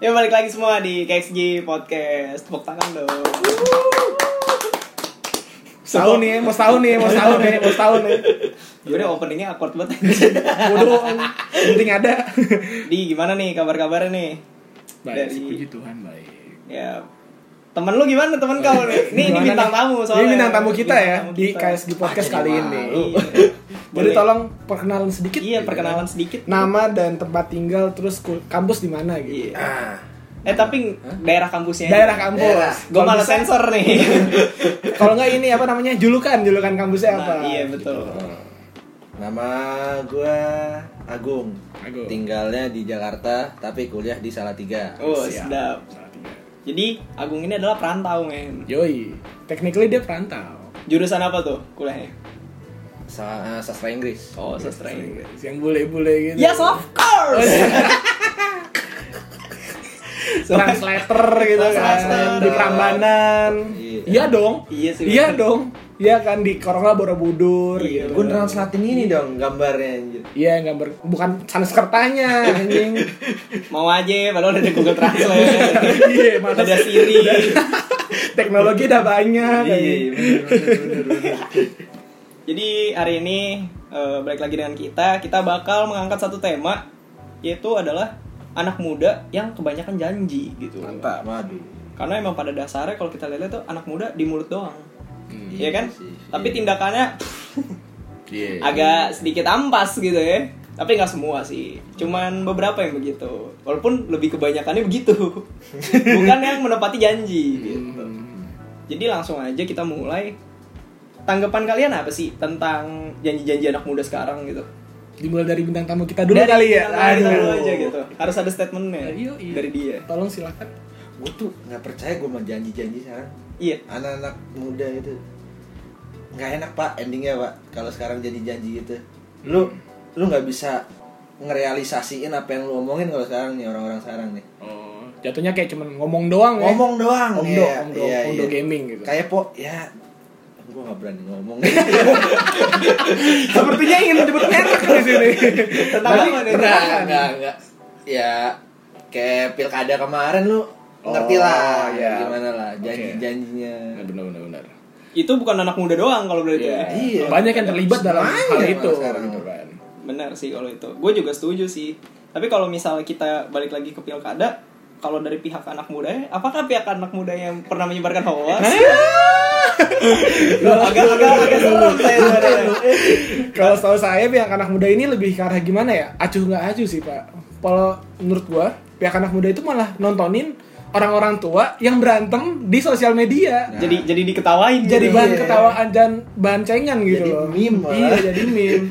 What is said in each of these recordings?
Ya balik lagi semua di KXG Podcast. Tepuk tangan dong. Setahun nih, mau setahun nih, mau setahun nih, mau setahun nih. Gimana openingnya awkward banget. Bodoh, penting ada. Di gimana nih kabar-kabarnya nih? Baik, Dari- puji Tuhan baik. Ya temen lu gimana temen kau nih? Ini, bintang tamu soalnya. Ini bintang tamu kita Bintang ya tamu di. KSG Podcast Ah, kali ini. Iya. Jadi Boleh. tolong perkenalan sedikit. Iya perkenalan sedikit. Nama dan tempat tinggal terus kampus di mana gitu. Iya. Ah, Eh tapi daerah kampusnya. Daerah kampus. Daerah. Gue malah sensor nih. Kalau nggak ini apa namanya? Julukan, julukan kampusnya Nah, apa? iya betul. nama gua Agung. Agung. Tinggalnya di Jakarta tapi kuliah di Salatiga. Oh Siap. sedap. Jadi Agung ini adalah perantau men. Yoi, technically dia perantau. Jurusan apa tuh kuliahnya? Sa- eh, sastra Inggris. Oh sastra Inggris. Yang bule-bule gitu. Yes of course. translator gitu kan Translator. di Prambanan. Iya. Iya dong. Iya sih, Iya dong. Iya kan di Korongla Borobudur Iya, gitu. Gue translatin ini dong gambarnya anjir. Iya gambar bukan Sanskertanya anjing. Mau aja, padahal udah ada Google Translate. Iya, mantap. ada Siri. Teknologi udah banyak. Iya, iya, bener, bener, bener, bener. Jadi hari ini eh, balik lagi dengan kita, kita bakal mengangkat satu tema yaitu adalah anak muda yang kebanyakan janji gitu. Mantap. Waduh. Karena emang pada dasarnya kalau kita lihat tuh anak muda di mulut doang. Hmm. Iya kan? sih. Tapi Iya. tindakannya Iya. agak sedikit ampas gitu ya. Tapi nggak semua sih, cuman beberapa yang begitu. Walaupun lebih kebanyakannya begitu, bukan yang menepati janji gitu. Hmm. Jadi langsung aja kita mulai. Tanggapan kalian apa sih tentang janji-janji anak muda sekarang gitu? Dimulai dari bintang tamu kita dulu Dari kali ya. tamu kita Aduh. dulu aja gitu. Harus ada statementnya Iya, iya. dari dia. Tolong silakan. Gue tuh nggak percaya gue mau janji-janji sekarang. Iya. Anak-anak muda itu nggak enak pak endingnya pak kalau sekarang jadi janji gitu. Lu lu nggak bisa ngerealisasiin apa yang lu omongin kalau sekarang nih orang-orang sekarang nih. Oh, jatuhnya kayak cuman ngomong doang ya. Ngomong doang. Omdo, iya, omdo, iya, omdo iya. gaming gitu. Kayak po ya gue nggak berani ngomong. Sepertinya ingin menyebut merek di sini. Tentang Tapi- apa nih? Enggak, enggak, enggak. Ya kayak pilkada kemarin lu ngerti Oh, lah iya. gimana lah Oke. janji-janjinya. Benar benar benar. Itu bukan anak muda doang kalau berarti. Iya. ya. Iya. Banyak yang terlibat dalam hal itu sekarang. gitu kan. Benar sih kalau itu. Gue juga setuju sih. Tapi kalau misalnya kita balik lagi ke pilkada, kalau dari pihak anak mudanya, apakah pihak anak muda yang pernah menyebarkan hoax? agak agak agak serem saya sebenarnya. Kalau setahu saya pihak anak muda ini lebih ke arah gimana ya? Acuh nggak acuh sih pak. Kalau menurut gua pihak anak muda itu malah nontonin orang-orang tua yang berantem di sosial media. Jadi jadi diketawain jadi gitu. bahan Iya. ketawaan dan bahan cengan gitu Jadi loh. meme malah. Iya jadi meme.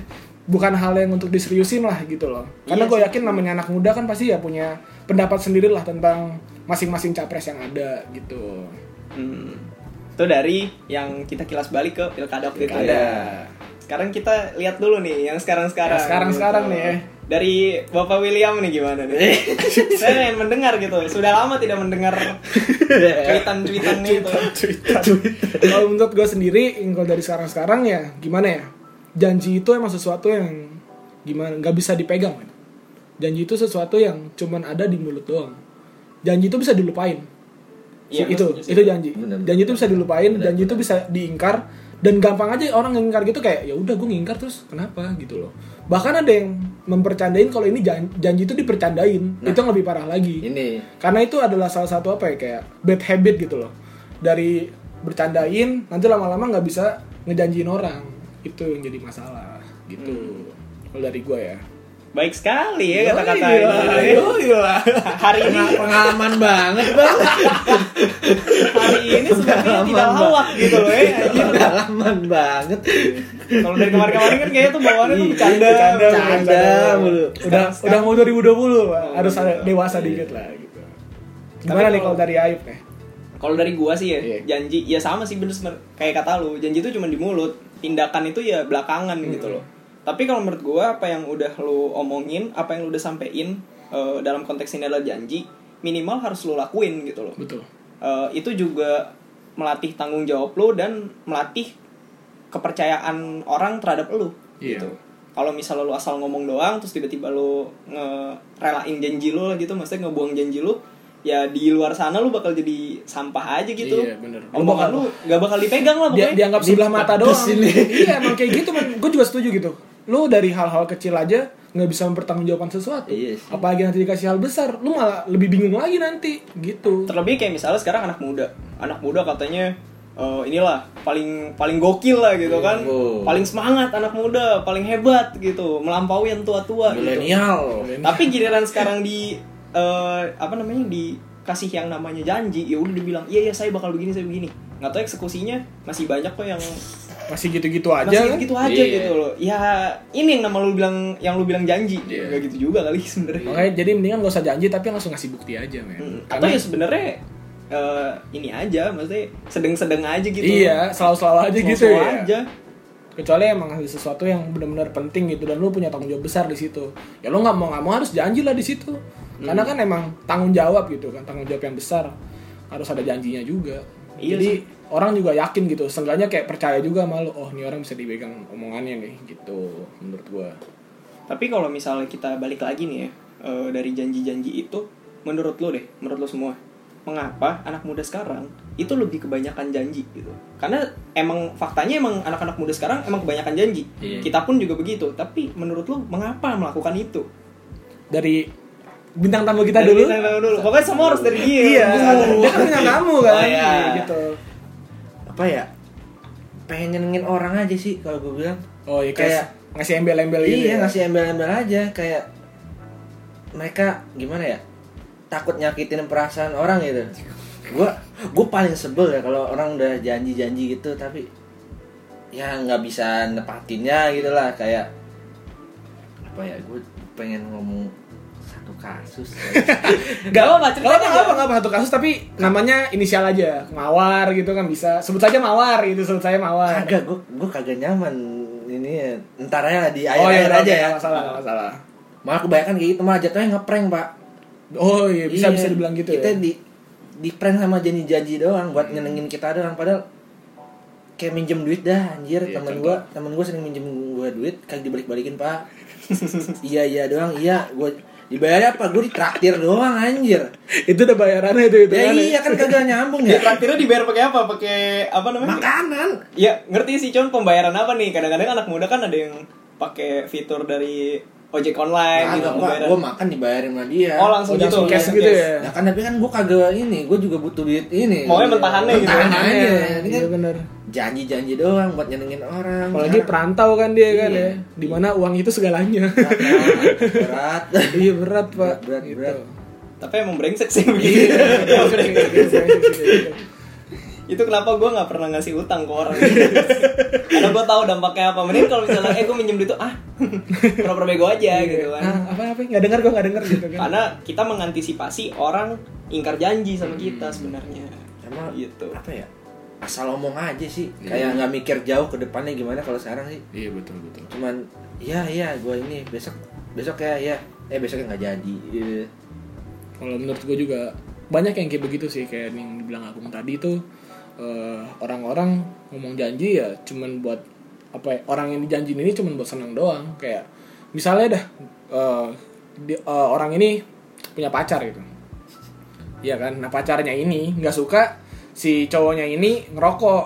Bukan hal yang untuk diseriusin lah gitu loh. Karena Iya gue yakin namanya anak muda kan pasti ya punya pendapat sendiri lah tentang masing-masing capres yang ada gitu. Hmm. Itu dari yang kita kilas balik ke pilkada waktu itu Pilkada. ya. Sekarang kita lihat dulu nih yang sekarang-sekarang. Yang sekarang-sekarang gitu. nih ya. Dari Bapak William nih gimana nih? Saya ingin mendengar gitu. Sudah lama tidak mendengar cuitan-cuitan itu. kalau menurut gue sendiri kalau dari sekarang-sekarang ya gimana ya janji itu emang sesuatu yang gimana nggak bisa dipegang men. Janji itu sesuatu yang cuman ada di mulut doang. Janji itu bisa dilupain. Iya, itu itu janji. Bener, bener. janji itu bisa dilupain Bener, janji itu bisa diingkar. Dan gampang aja orang yang ingkar gitu kayak ya udah gue ngingkar terus kenapa? gitu loh. Bahkan ada yang mempercandain kalau ini jan- janji itu dipercandain. Nah. itu yang lebih parah lagi. Ini. Karena itu adalah salah satu apa ya kayak bad habit gitu loh. Dari bercandain nanti lama-lama nggak bisa ngejanjiin orang. Itu yang jadi masalah gitu. Hmm. kalau dari gue ya Baik sekali ya kata-kata ini. Hari ini pengalaman banget bang. hari ini sebenarnya tidak lawak gitu loh ya. pengalaman banget. Kalau dari kemarin-kemarin kan kayaknya tuh bawaannya tuh bercanda. Bercanda, bercanda mulu. udah udah mau 2020 Pak. harus ada iya. dewasa dikit lah gitu gimana nih kalau- dari Ayub nih Kalau dari gua sih ya, Iya. janji ya sama sih bener kayak kata lu, janji itu cuma di mulut, tindakan itu ya belakangan gitu loh. Tapi kalau menurut gua apa yang udah lu omongin, apa yang lu udah sampein eh, dalam konteks ini adalah janji, minimal harus lu lakuin gitu loh. betul Eh, itu juga melatih tanggung jawab lu dan melatih kepercayaan orang terhadap lu Iya. gitu. kalau misalnya lu asal ngomong doang terus tiba-tiba lu ngerelain janji lu lah gitu maksudnya ngebuang janji lu ya di luar sana lu bakal jadi sampah aja gitu Iya, bener. Omongan bakal- lu gak bakal dipegang lah dia pokoknya dianggap sebelah mata doang iya emang kayak gitu gue juga setuju gitu lu dari hal-hal kecil aja nggak bisa mempertanggungjawabkan sesuatu. Iya sih. apalagi nanti dikasih hal besar lu malah lebih bingung lagi nanti gitu. Terlebih kayak misalnya sekarang anak muda. Anak muda katanya eh, inilah paling paling gokil lah gitu kan. Oh. paling semangat anak muda paling hebat gitu. Melampaui yang tua-tua gitu. Milenial. Tapi giliran sekarang di eh, apa namanya dikasih yang namanya janji ya udah dibilang iya iya saya bakal begini saya begini. Nggak tahu eksekusinya masih banyak kok yang masih gitu-gitu aja masih kan? gitu aja Iya. gitu loh. Ya ini yang nama lu bilang yang lu bilang janji. Iya. nggak gitu juga kali sebenarnya. Makanya jadi mendingan gak usah janji tapi langsung ngasih bukti aja men. Hmm, atau ya sebenarnya eh, ini aja maksudnya sedang-sedang aja gitu iya selalu-selalu aja gitu Selalu ya. aja. Kecuali emang ada sesuatu yang benar-benar penting gitu dan lu punya tanggung jawab besar di situ. Ya lu nggak mau nggak mau harus janji lah di situ. Karena kan emang tanggung jawab gitu kan tanggung jawab yang besar. Harus ada janjinya juga. Iya jadi orang juga yakin gitu seenggaknya kayak percaya juga sama lu oh ini orang bisa dipegang omongannya nih gitu menurut gua Tapi kalau misalnya kita balik lagi nih ya eh, dari janji-janji itu, menurut lo deh, menurut lo semua, mengapa anak muda sekarang itu lebih kebanyakan janji gitu? Karena emang faktanya emang anak-anak muda sekarang emang kebanyakan janji. Iya. Kita pun juga begitu. Tapi menurut lo mengapa melakukan itu? dari bintang tamu kita Dari dulu bintang tamu dulu. Pokoknya semua harus dari dia. iya dia kan bintang tamu kan Oh, iya. gitu apa ya pengen nyenengin orang aja sih kalau gue bilang oh iya kayak, ngasih embel-embel gitu iya ya. ngasih embel-embel aja kayak mereka gimana ya takut nyakitin perasaan orang gitu gue gue paling sebel ya kalau orang udah janji-janji gitu tapi ya nggak bisa nepatinnya gitu lah kayak apa ya gue pengen ngomong satu kasus Gak apa-apa, gak apa, aja. gak apa, satu kasus tapi namanya inisial aja, mawar gitu kan bisa. Sebut saja mawar gitu, sebut saya mawar. kagak gue gue kagak nyaman ini ya. ntar aja di oh akhir-akhir iya, aja ya Gak masalah, gak masalah. malah kebanyakan kayak gitu malah jatuhnya ngeprank pak Oh iya, bisa Iya, bisa dibilang gitu kita ya. di di prank sama janji-janji doang buat nyenengin kita doang padahal kayak minjem duit dah anjir Iya, temen gua temen gua sering minjem gua duit kagak dibalik-balikin pak iya iya doang iya gua dibayar apa gua ditraktir doang anjir Itu udah bayarannya itu itu ya kan. iya kan kagak nyambung ya traktirnya dibayar pakai apa? Pakai apa namanya? makanan Ya ngerti sih con pembayaran apa nih? Kadang-kadang anak muda kan ada yang pakai fitur dari ojek online gitu Pak. pembayaran. gua makan dibayarin sama dia Oh langsung Oh, gitu. langsung cash gitu ya. Ya kan tapi kan gua kagak ini, gua juga butuh duit ini. Maunya mentahannya gitu. Mentahan aja. Iya, Ini iya kan bener. Janji-janji doang buat nyenengin orang. Apalagi Sekarang perantau kan dia kan Iya. ya. Di mana uang itu segalanya. berat. iya berat pak. Berat, Gitu. berat. Tapi emang brengsek sih begitu. itu kenapa gue nggak pernah ngasih utang ke orang karena gue tahu dampaknya apa mending kalau misalnya eh gue minjem duit tuh ah pura-pura bego aja gitu kan Ah, apa apa nggak dengar gue nggak dengar gitu kan. karena kita mengantisipasi orang ingkar janji sama kita sebenarnya Sama gitu apa ya? Asal omong aja sih. Kayak nggak mikir jauh ke depannya gimana kalau sekarang sih. Iya betul betul. Cuman iya iya gua ini besok besok ya ya eh besoknya nggak jadi. Iya. Kalau menurut gue juga banyak yang kayak begitu sih kayak yang dibilang Agung tadi tuh eh, orang-orang ngomong janji ya cuman buat apa ya, orang yang dijanjiin ini cuman buat senang doang kayak misalnya dah eh, di- eh, orang ini punya pacar gitu Iya kan nah pacarnya ini nggak suka si cowoknya ini ngerokok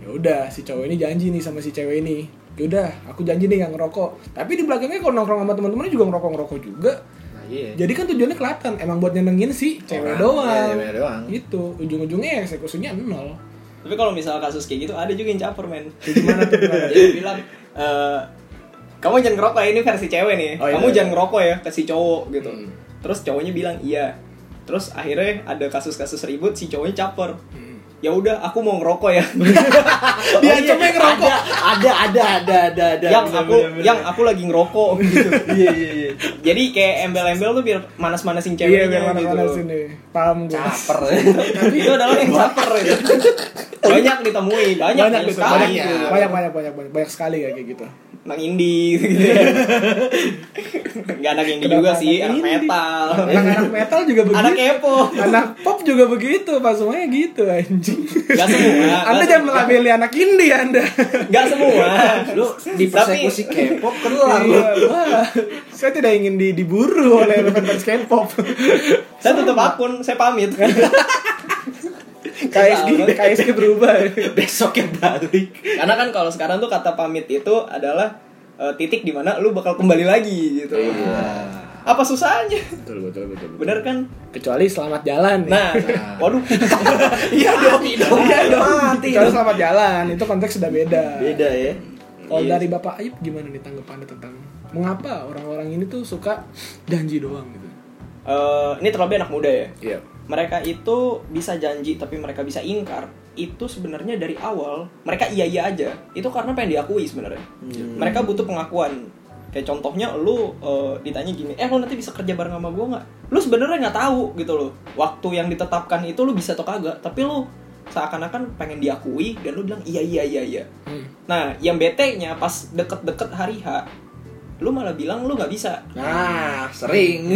ya udah si cowok ini janji nih sama si cewek ini ya udah aku janji nih nggak ngerokok tapi di belakangnya kalau nongkrong sama teman-temannya juga ngerokok ngerokok juga Nah, iya. jadi kan tujuannya kelihatan emang buat nyenengin si cewek Orang, doang. iya, cewek doang. Itu ujung-ujungnya eksekusinya nol. tapi kalau misalnya kasus kayak gitu ada juga yang caper men Ya, gimana tuh? gimana? dia bilang eh, kamu jangan ngerokok ya, ini versi cewek nih Oh, iya, kamu iya. jangan ngerokok ya ke si cowok gitu Hmm. terus cowoknya bilang iya terus akhirnya ada kasus-kasus ribut si cowoknya caper Hmm. Ya udah aku mau ngerokok ya Dia Oh, iya. cuma ngerokok. Ada ada ada ada ada. yang Bener, aku bener, bener. yang aku lagi ngerokok gitu iya iya iya. jadi kayak embel-embel tuh biar manas-manasin Iya, ceweknya biar mana gitu sini. Paham gue. Caper. itu adalah yang caper itu banyak ditemui banyak, Banyak gitu, sekali banyak, gitu. banyak, banyak, banyak, banyak, banyak sekali kayak gitu. Anak indie gitu, ya. Nggak anak indie juga Kenapa sih, anak anak indie? metal. Anak-anak metal juga begitu. Anak kepo. Anak pop juga begitu, pas semuanya gitu anjing. Gak semua. anda gak jangan semua. melabeli anak indie Anda. Gak semua. Lu di persekusi K-pop kelar lu. Iya, wah. Saya tidak ingin di, diburu oleh fans K-pop. Saya tutup akun, saya pamit. KSG, KSG berubah. Besoknya balik. Karena kan kalau sekarang tuh kata pamit itu adalah eh, titik di mana lu bakal kembali lagi gitu. Apa susahnya? Betul, betul, betul. Bener kan? Kecuali selamat jalan. nih. Nah, waduh. Iya dong. Iya dong. Mati Kecuali selamat jalan, itu konteks sudah beda. Beda ya. Kalau Iya. dari Bapak Ayub gimana nih tanggapannya tentang mengapa orang-orang ini tuh suka janji doang gitu? Eh, ini terlebih anak muda ya. Iya. Mereka itu bisa janji tapi mereka bisa ingkar. Itu sebenarnya dari awal mereka iya iya aja. Itu karena pengen diakui sebenarnya. Mereka butuh pengakuan. Kayak contohnya lu eh, ditanya gini, eh lu nanti bisa kerja bareng sama gua nggak? Lu sebenarnya nggak tahu gitu loh. Waktu yang ditetapkan itu lu bisa atau kagak. Tapi lu seakan-akan pengen diakui dan lu bilang iya iya iya iya. Hmm. Nah, yang bete-nya pas deket-deket hari H, lu malah bilang lu nggak bisa. Nah, sering.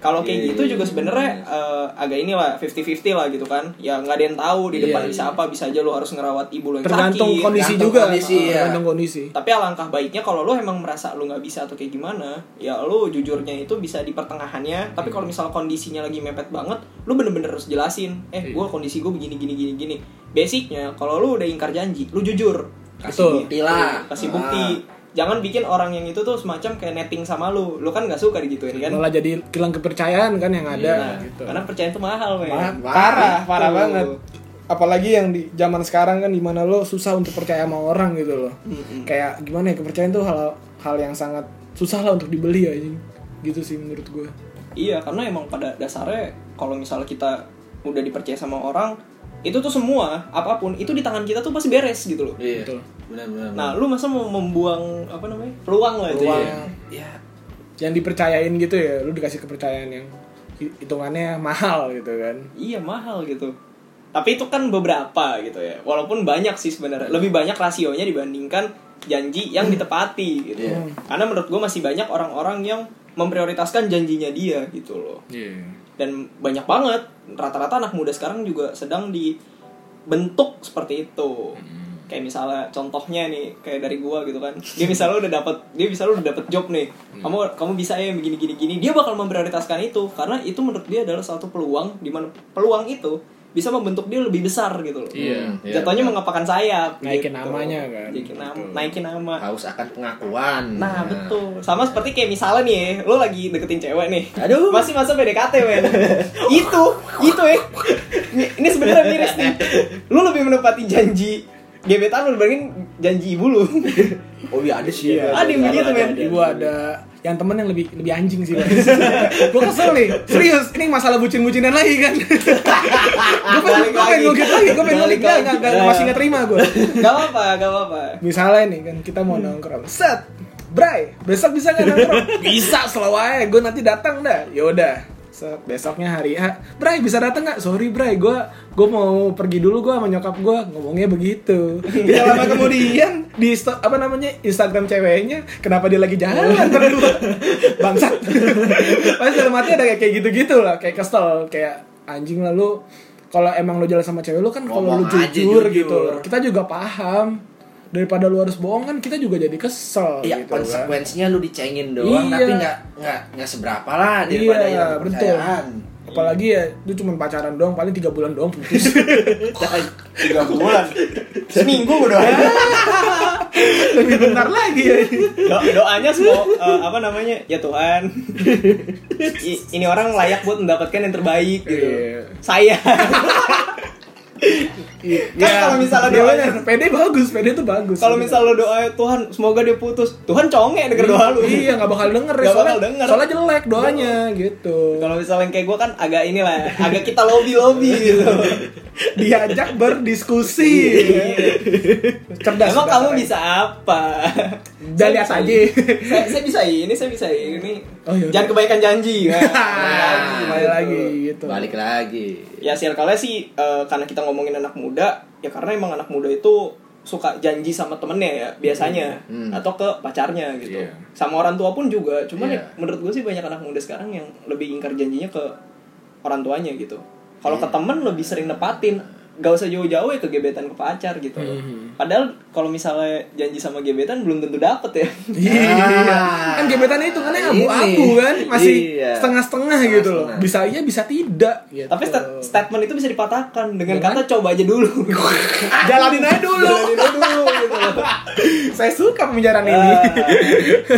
Kalau kayak Iya, gitu iya, juga iya. sebenarnya eh, agak inilah 50-50 lah gitu kan. Ya nggak ada yang tahu di depan iya. bisa apa, bisa aja lu harus ngerawat ibu lu yang Tergantung sakit. kondisi tergantung juga. kondisi, Ah, ya. Tergantung kondisi. Tapi alangkah baiknya kalau lu emang merasa lu nggak bisa atau kayak gimana, ya lu jujurnya itu bisa di pertengahannya. Tapi kalau misal kondisinya lagi mepet banget, lu bener-bener harus jelasin. Eh, gua kondisi gue begini gini gini gini. Basicnya kalau lu udah ingkar janji, lu jujur. Betul. bukti lah. Kasih Ah. Jangan bikin orang yang itu tuh semacam kayak netting sama lu. Lu kan nggak suka digituin kan? Malah jadi hilang kepercayaan kan yang ada Nah, gitu. Karena percaya itu mahal, men. Ma- parah, parah banget. Apalagi yang di zaman sekarang kan di mana lo susah untuk percaya sama orang gitu loh. Mm-mm. Kayak gimana ya kepercayaan tuh hal hal yang sangat susah lah untuk dibeli aja. Gitu sih menurut gue. Iya, karena emang pada dasarnya kalau misalnya kita udah dipercaya sama orang, itu tuh semua apa pun itu di tangan kita tuh pasti beres gitu loh. Iya. Betul. Benar benar. Nah, lu masa mau membuang apa namanya? peluang lah itu Peluang. ya. ya Yang dipercayain gitu ya, lu dikasih kepercayaan yang hi- hitungannya mahal gitu kan. Iya, mahal gitu. Tapi itu kan beberapa gitu ya. Walaupun banyak sih sebenarnya. Lebih banyak rasionya dibandingkan janji yang ditepati gitu. Iya. Karena menurut gue masih banyak orang-orang yang memprioritaskan janjinya dia gitu loh. Iya. dan banyak banget rata-rata anak muda sekarang juga sedang dibentuk seperti itu kayak misalnya contohnya nih kayak dari gua gitu kan dia misalnya udah dapat dia misalnya udah dapat job nih kamu kamu bisa ya begini gini gini dia bakal memprioritaskan itu karena itu menurut dia adalah suatu peluang di mana peluang itu bisa membentuk dia lebih besar gitu loh Iya. Iya, jatuhnya benar. mengepakkan sayap Naikin gitu. namanya kan. naikin nama Betul. naikin nama haus akan pengakuan. Nah betul Sama seperti kayak misalnya nih Lo lagi deketin cewek nih Aduh. Masih masa PDKT men Itu Itu ya Ini, ini sebenarnya miris nih Lu lebih menepati janji Gebetan lu dibandingin janji ibu lu Oh iya ada sih. Iya. Ada yang begitu, men. Ibu ada yang temen yang lebih lebih anjing sih. gue kesel nih, serius. Ini masalah bucin-bucinan lagi kan. gue pengen Balik gue pengen lagi. ngungkit lagi, gue pengen lagi, lagi. nggak- nggak- masih nggak terima gue. Gak apa-apa Gak apa-apa Misalnya nih kan kita mau nongkrong, set, Bray, besok bisa nggak nongkrong? bisa, selalu aja. Gue nanti datang dah. Yaudah. Set, besoknya hari A, Bray bisa datang nggak? Sorry Bray, gue gue mau pergi dulu gue sama nyokap gue ngomongnya begitu. Tidak lama kemudian di apa namanya Instagram ceweknya, kenapa dia lagi jalan berdua? Bangsat. Pasti dalam hati ada kayak gitu-gitu lah, kayak kesel, kayak anjing lah lu. Kalau emang lu jalan sama cewek lu kan kalau lu aja jujur, jujur. gitu, kita juga paham daripada lu harus bohong kan kita juga jadi kesel Iya gitu kan. konsekuensinya lu dicengin doang Iya. tapi nggak nggak nggak seberapa lah daripada Iya, hilang betul. apalagi ya itu cuma pacaran doang paling tiga bulan doang putus Tiga bulan Seminggu udah lebih bentar lagi ya Do- doanya semua eh, apa namanya ya Tuhan i- ini orang layak buat mendapatkan yang terbaik gitu Iya. saya Iya. Kan kalau misalnya doanya- bener. PD bagus PD tuh bagus kalau misal lo doa Tuhan semoga dia putus Tuhan conge denger doa lu iya nggak bakal denger ya Nggak soalnya, bakal denger. soalnya jelek doanya gitu kalau misalnya kayak gue kan agak inilah agak kita lobby lobby gitu diajak berdiskusi cerdas emang kamu bisa apa Udah Saya lihat aja. saya, saya bisa ini saya bisa ini Oh, iya. jangan kebaikan janji Nah, kembali gitu. lagi gitu Balik lagi. ya circle-nya sih eh, karena kita ngomongin anak muda ya karena emang anak muda itu suka janji sama temennya ya biasanya Hmm. atau ke pacarnya gitu Iya. sama orang tua pun juga cuman Iya. ya, menurut gue sih banyak anak muda sekarang yang lebih ingkar janjinya ke orang tuanya gitu kalau ke temen lebih sering nepatin gak usah jauh-jauh ya ke gebetan ke pacar gitu Mhm. padahal kalau misalnya janji sama gebetan belum tentu dapet ya Iya. Ah. Kan gebetan itu kan abu-abu kan, masih Iya. setengah-setengah gitu loh. Bisa iya, bisa tidak gitu. tapi sta- statement itu bisa dipatahkan dengan Dengan? kata coba aja dulu jalanin aja dulu. Jalanin aja dulu gitu loh. Saya suka pembicaraan ini. Ah.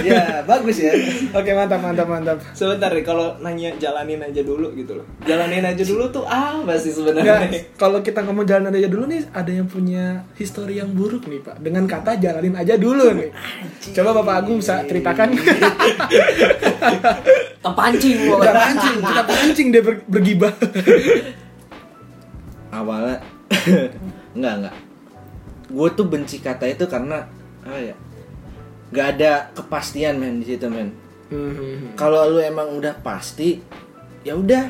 ya bagus ya Oke, mantap, mantap, mantap. Sebentar nih kalau nanya jalanin aja dulu gitu loh. Jalanin aja dulu tuh apa sih Enggak, sebenarnya? kalau kita ngomong jalan aja dulu nih, ada yang punya histori yang buruk nih Pak. Dengan kata jalanin aja dulu nih. Coba Bapak Agung bisa ceritakan. Terpancing kita pancing, kita pancing dia ber- bergibah. awalnya enggak enggak gue tuh benci kata itu karena apa ya nggak ada kepastian men di situ men Hmm. kalau lu emang udah pasti ya udah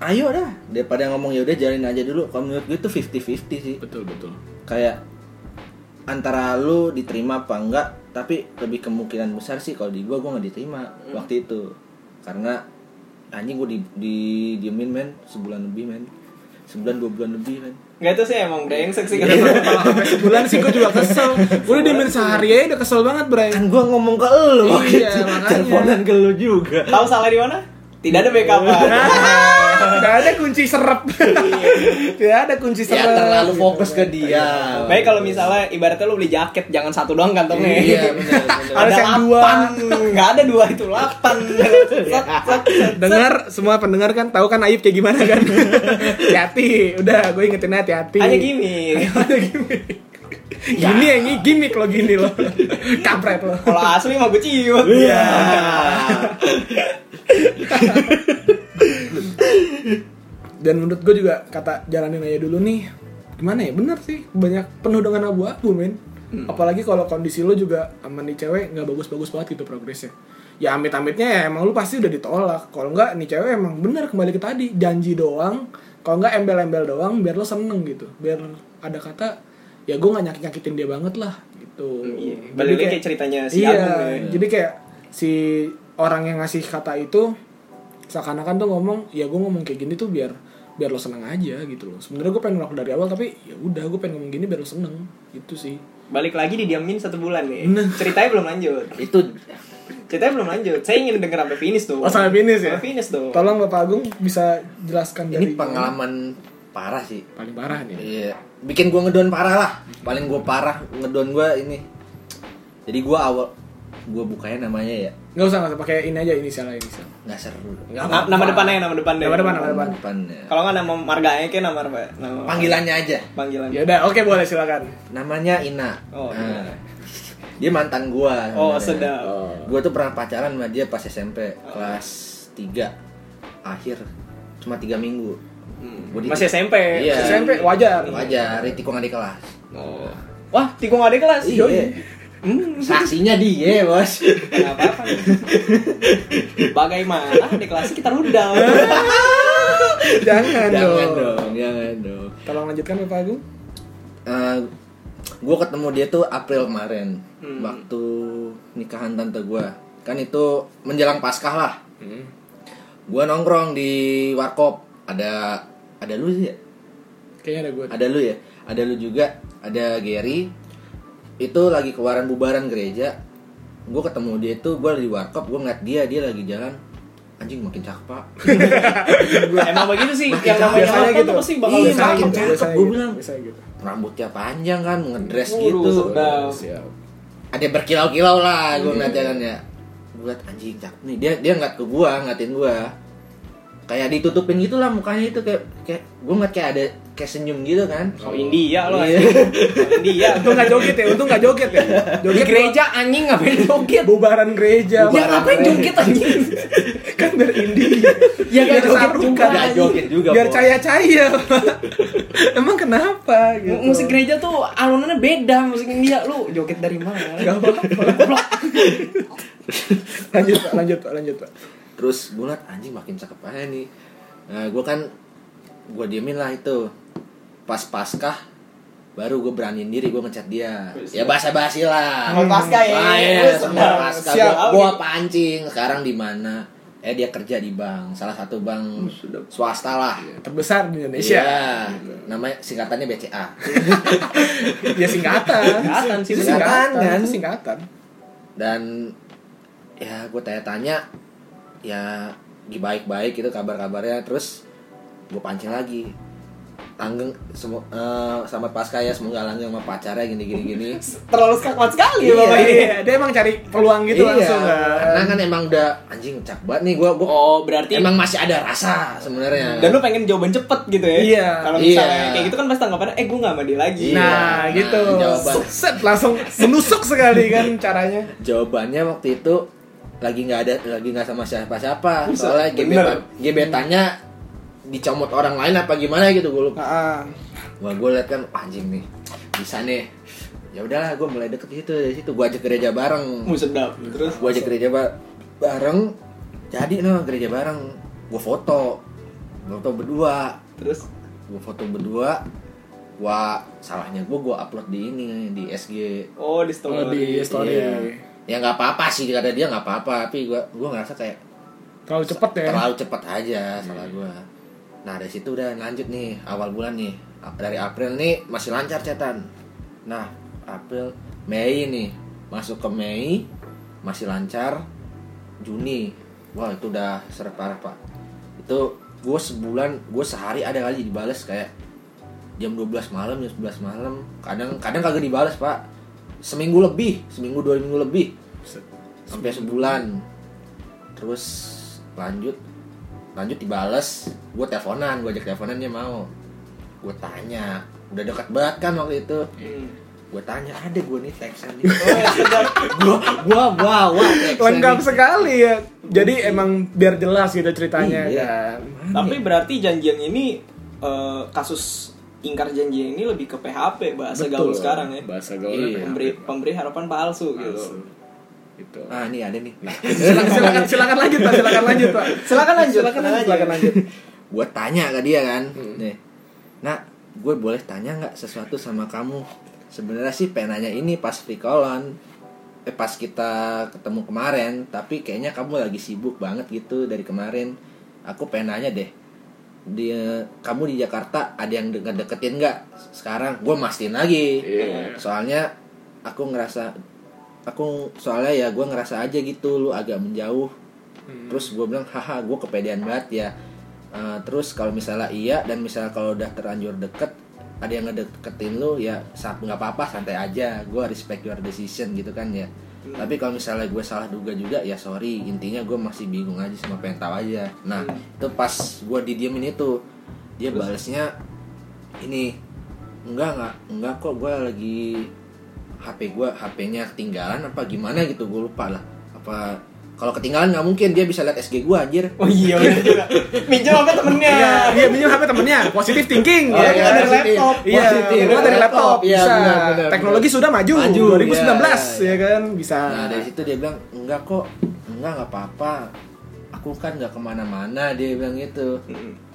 ayo dah daripada ngomong ya udah jalin aja dulu kalau menurut gue tuh 50-50 sih Betul, betul. kayak antara lu diterima apa enggak tapi lebih kemungkinan besar sih kalau di gua gua nggak diterima waktu itu karena anjing gua di, di diemin men sebulan lebih men sebulan dua bulan lebih men Enggak itu sih emang brengsek sih Kalau sampai sebulan sih gue juga kesel. Udah diemin sehari aja udah kesel banget, Bray. kan gua ngomong ke lu Iya, makanya. teleponan ke lu juga Tahu salah di mana? Tidak ada backupan. Tidak ada kunci serep. Tidak ada kunci serep. ya terlalu fokus ke dia Baik kalau misalnya ibaratnya lu beli jaket jangan satu doang kantongnya. iya benar benar Ada Harus yang dua. nggak ada dua itu delapan. Dengar semua pendengar kan tahu kan Ayub kayak gimana kan? hati-hati. Udah, gue ingetin hati-hati. Hanya gini. Hanya gimmick. Gini ya, ini gimmick lo gini lo. Kampret lo. Kalau asli mah gue ciut. Iya. Dan menurut gue juga kata jalanin aja dulu nih. Gimana ya? Bener sih. Banyak penuh dengan abu-abu, men. Apalagi kalau kondisi lo juga sama nih cewek nggak bagus-bagus banget gitu progresnya. Ya amit-amitnya ya emang lu pasti udah ditolak. Kalau nggak nih cewek emang bener kembali ke tadi janji doang. Kalau nggak embel-embel doang biar lo seneng gitu. Biar ada kata ya gue nggak nyakit nyakitin dia banget lah gitu. Iya. Jadi Balik lagi kayak ceritanya si iya, ya. jadi kayak si orang yang ngasih kata itu seakan-akan tuh ngomong ya gue ngomong kayak gini tuh biar biar lo seneng aja gitu loh sebenarnya gue pengen ngelakuin dari awal tapi ya udah gue pengen ngomong gini biar lo seneng gitu sih Balik lagi didiamin satu bulan nih. Nah. Ceritanya belum lanjut. itu Ceritanya belum lanjut. Saya ingin denger sampai finish tuh. oh sampai finish ya Sampai finish tuh. tolong bapak Agung bisa jelaskan dari ini pengalaman parah sih paling parah nih Iya, bikin gua ngedon parah lah. Paling gua parah ngedon gua ini. Jadi gua awal gua bukanya namanya ya nggak usah nggak usah pakai ini aja inisial inisial nggak seru. Nggak Na- nama depannya nama depannya. Nama depan, nama depan. Depannya. Kalau nggak nama marganya kayak nama apa? Nama Panggilannya aja. panggilan. ya udah oke boleh silakan Namanya Ina. Oh, Nah, Ina. Dia mantan gua. Oh, sedap. oh. Gua tuh pernah pacaran sama dia pas SMP kelas 3 akhir cuma tiga minggu. Hmm. Gua di- Masih SMP. Iya. SMP wajar Wajar, tikung adik kelas. Oh. Wah, tikung adik kelas. Iya. Hmm. Saksinya dia, Bos. Kenapa apa? Bagaimana di kelas kita rudal. jangan, jangan dong. dong, jangan dong. tolong lanjutkan bapak Agung gue ketemu dia tuh April kemarin Hmm. waktu nikahan tante gue kan itu menjelang paskah lah gue nongkrong di warkop ada ada lu sih ya? kayaknya ada gue ada lu ya ada lu juga ada Gary itu lagi keluaran bubaran gereja. Gue ketemu dia tuh gue di warkop gue ngeliat dia dia lagi jalan. Anjing makin cakep pak. Emang begitu sih. Makin Yang namanya nonton gitu. tuh pasti bakal Iya, bisa makin cakep, gua gitu, bilang. gitu. Rambutnya panjang kan ngedress gitu. ada berkilau-kilau lah gue Iya. ngeliat jalannya. Gue liat anjing cakep nih. Dia dia ngeliat ke gue ngeliatin gue kayak ditutupin gitu lah mukanya itu kayak kayak gue ngeliat kayak ada kayak senyum gitu kan Oh India loh. Iya. India. Untung nggak joget ya, untung nggak joget ya. Di Joget gereja anjing ngapain joget? bubaran gereja. Ya ngapain joget anjing? kan biar indie. Ya Biar nggak joget juga. Nggak joget juga Biar Bos. caya-caya. Emang kenapa gitu? M- Musik gereja tuh alunannya beda musik India lu joget dari mana? Gak apa-apa. lanjut pak, lanjut pak, lanjut pak. terus gue ngeliat anjing makin cakep aja nih nah gue kan gue diemin lah itu pas paskah baru gue beraniin diri gue ngechat dia ya basa basi lah Sama pasca ya. Ah, iya, sama sedap. pasca gua pancing sekarang di mana eh dia kerja di bank salah satu bank swasta lah Terbesar di Indonesia. Iya, namanya singkatannya BCA. Ya singkatan. Singkatan sih, Itu singkatan, kan? itu singkatan. Dan ya gue tanya-tanya ya baik-baik gitu kabar-kabarnya terus gue pancing lagi langgeng semua eh, sama pasca ya semoga langgeng sama pacarnya gini gini gini Terlalu sekakuan sekali Iya. Bapak ini. Iya, dia emang cari peluang gitu langsung karena kan. kan emang udah anjing cak banget nih gue Oh, berarti emang masih ada rasa sebenarnya dan lu pengen jawaban cepet gitu ya Iya. kalau misalnya Iya. kayak gitu kan pasti tanggapannya eh gue gak dia lagi Iya. Nah, Nah, gitu. jawaban. Set langsung menusuk sekali kan caranya. jawabannya waktu itu lagi nggak ada lagi nggak sama siapa-siapa Buset, soalnya gebetan gebetannya dicomot orang lain apa gimana gitu gue lupa. Wah gue liat kan "Wah, anjing nih bisa nih. Ya udahlah gue mulai deket situ dari situ. Gue ajak gereja bareng. Mu sedap. Terus? Gue ajak gereja ba- bareng. Jadi no gereja bareng. Gue foto. Gua foto berdua. Terus? Gue foto berdua. Wah salahnya gue gue upload di ini di SG oh di story, oh, di story. Iya. ya nggak apa-apa sih kata dia nggak apa-apa. Tapi gue gue ngerasa kayak Terlalu cepet ya. terlalu cepat aja salah gue nah dari situ udah lanjut nih awal bulan nih. Dari April nih masih lancar cetan nah April Mei nih masuk ke Mei masih lancar. Juni wah itu udah seret parah pak. Itu gue sebulan gue sehari ada kali dibales kayak jam 12 malam jam 11 malam. Kadang kadang kagak dibales pak. Seminggu lebih seminggu dua minggu lebih. Sampai sebulan. Terus lanjut lanjut dibales. Gue teleponan gue ajak teleponan dia mau. Gue tanya. Udah dekat banget kan waktu itu. Hmm. gue tanya ada gue nih tekstan nih gue gue bawa tekstan Lengkap sekali ya. Jadi emang biar jelas gitu ceritanya. Iya. kan. tapi berarti janjian ini eh, kasus ingkar janji ini lebih ke PHP bahasa gaul sekarang ya. Bahasa Iya. pemberi pemberi harapan palsu gitu Gitu. ah ini ada nih. Nah, silakan, silakan silakan lanjut pak silakan lanjut pak. Silakan lanjut silakan lanjut silakan lanjut. Gue tanya ke dia kan nih nak gue boleh tanya nggak sesuatu sama kamu? Sebenarnya sih pengen nanya ini pas Vikolon eh pas kita ketemu kemarin tapi kayaknya kamu lagi sibuk banget gitu dari kemarin. Aku pengen nanya deh dia kamu di Jakarta ada yang de- deketin nggak? Sekarang gue mastiin lagi. Iya. soalnya aku ngerasa aku soalnya ya gue ngerasa aja gitu lu agak menjauh. Terus gue bilang haha gue kepedean banget ya. Eh, terus kalau misalnya iya dan misalnya kalau udah terlanjur deket ada yang ngedeketin lu ya sa- nggak apa-apa santai aja. Gue respect your decision gitu kan ya. Tapi kalau misalnya gue salah duga juga ya sorry. Intinya gue masih bingung aja sama pengen tahu aja. Nah itu pas gue didiemin itu dia balesnya ini enggak enggak enggak kok. Gue lagi HP gue HP-nya ketinggalan apa gimana gitu gue lupa lah apa kalau ketinggalan nggak mungkin dia bisa lihat SG gue anjir oh iya minjem apa temennya Iya, iya minjem HP temennya, positif thinking. Oh, ya iya, kan? dari laptop. Iya, Positif. gua dari laptop Iya, bisa. benar, benar, Teknologi sudah maju, Maju, 2019 iya, ya kan bisa. Nah dari situ dia bilang enggak kok, enggak nggak apa-apa. Aku kan nggak ke mana-mana dia bilang gitu.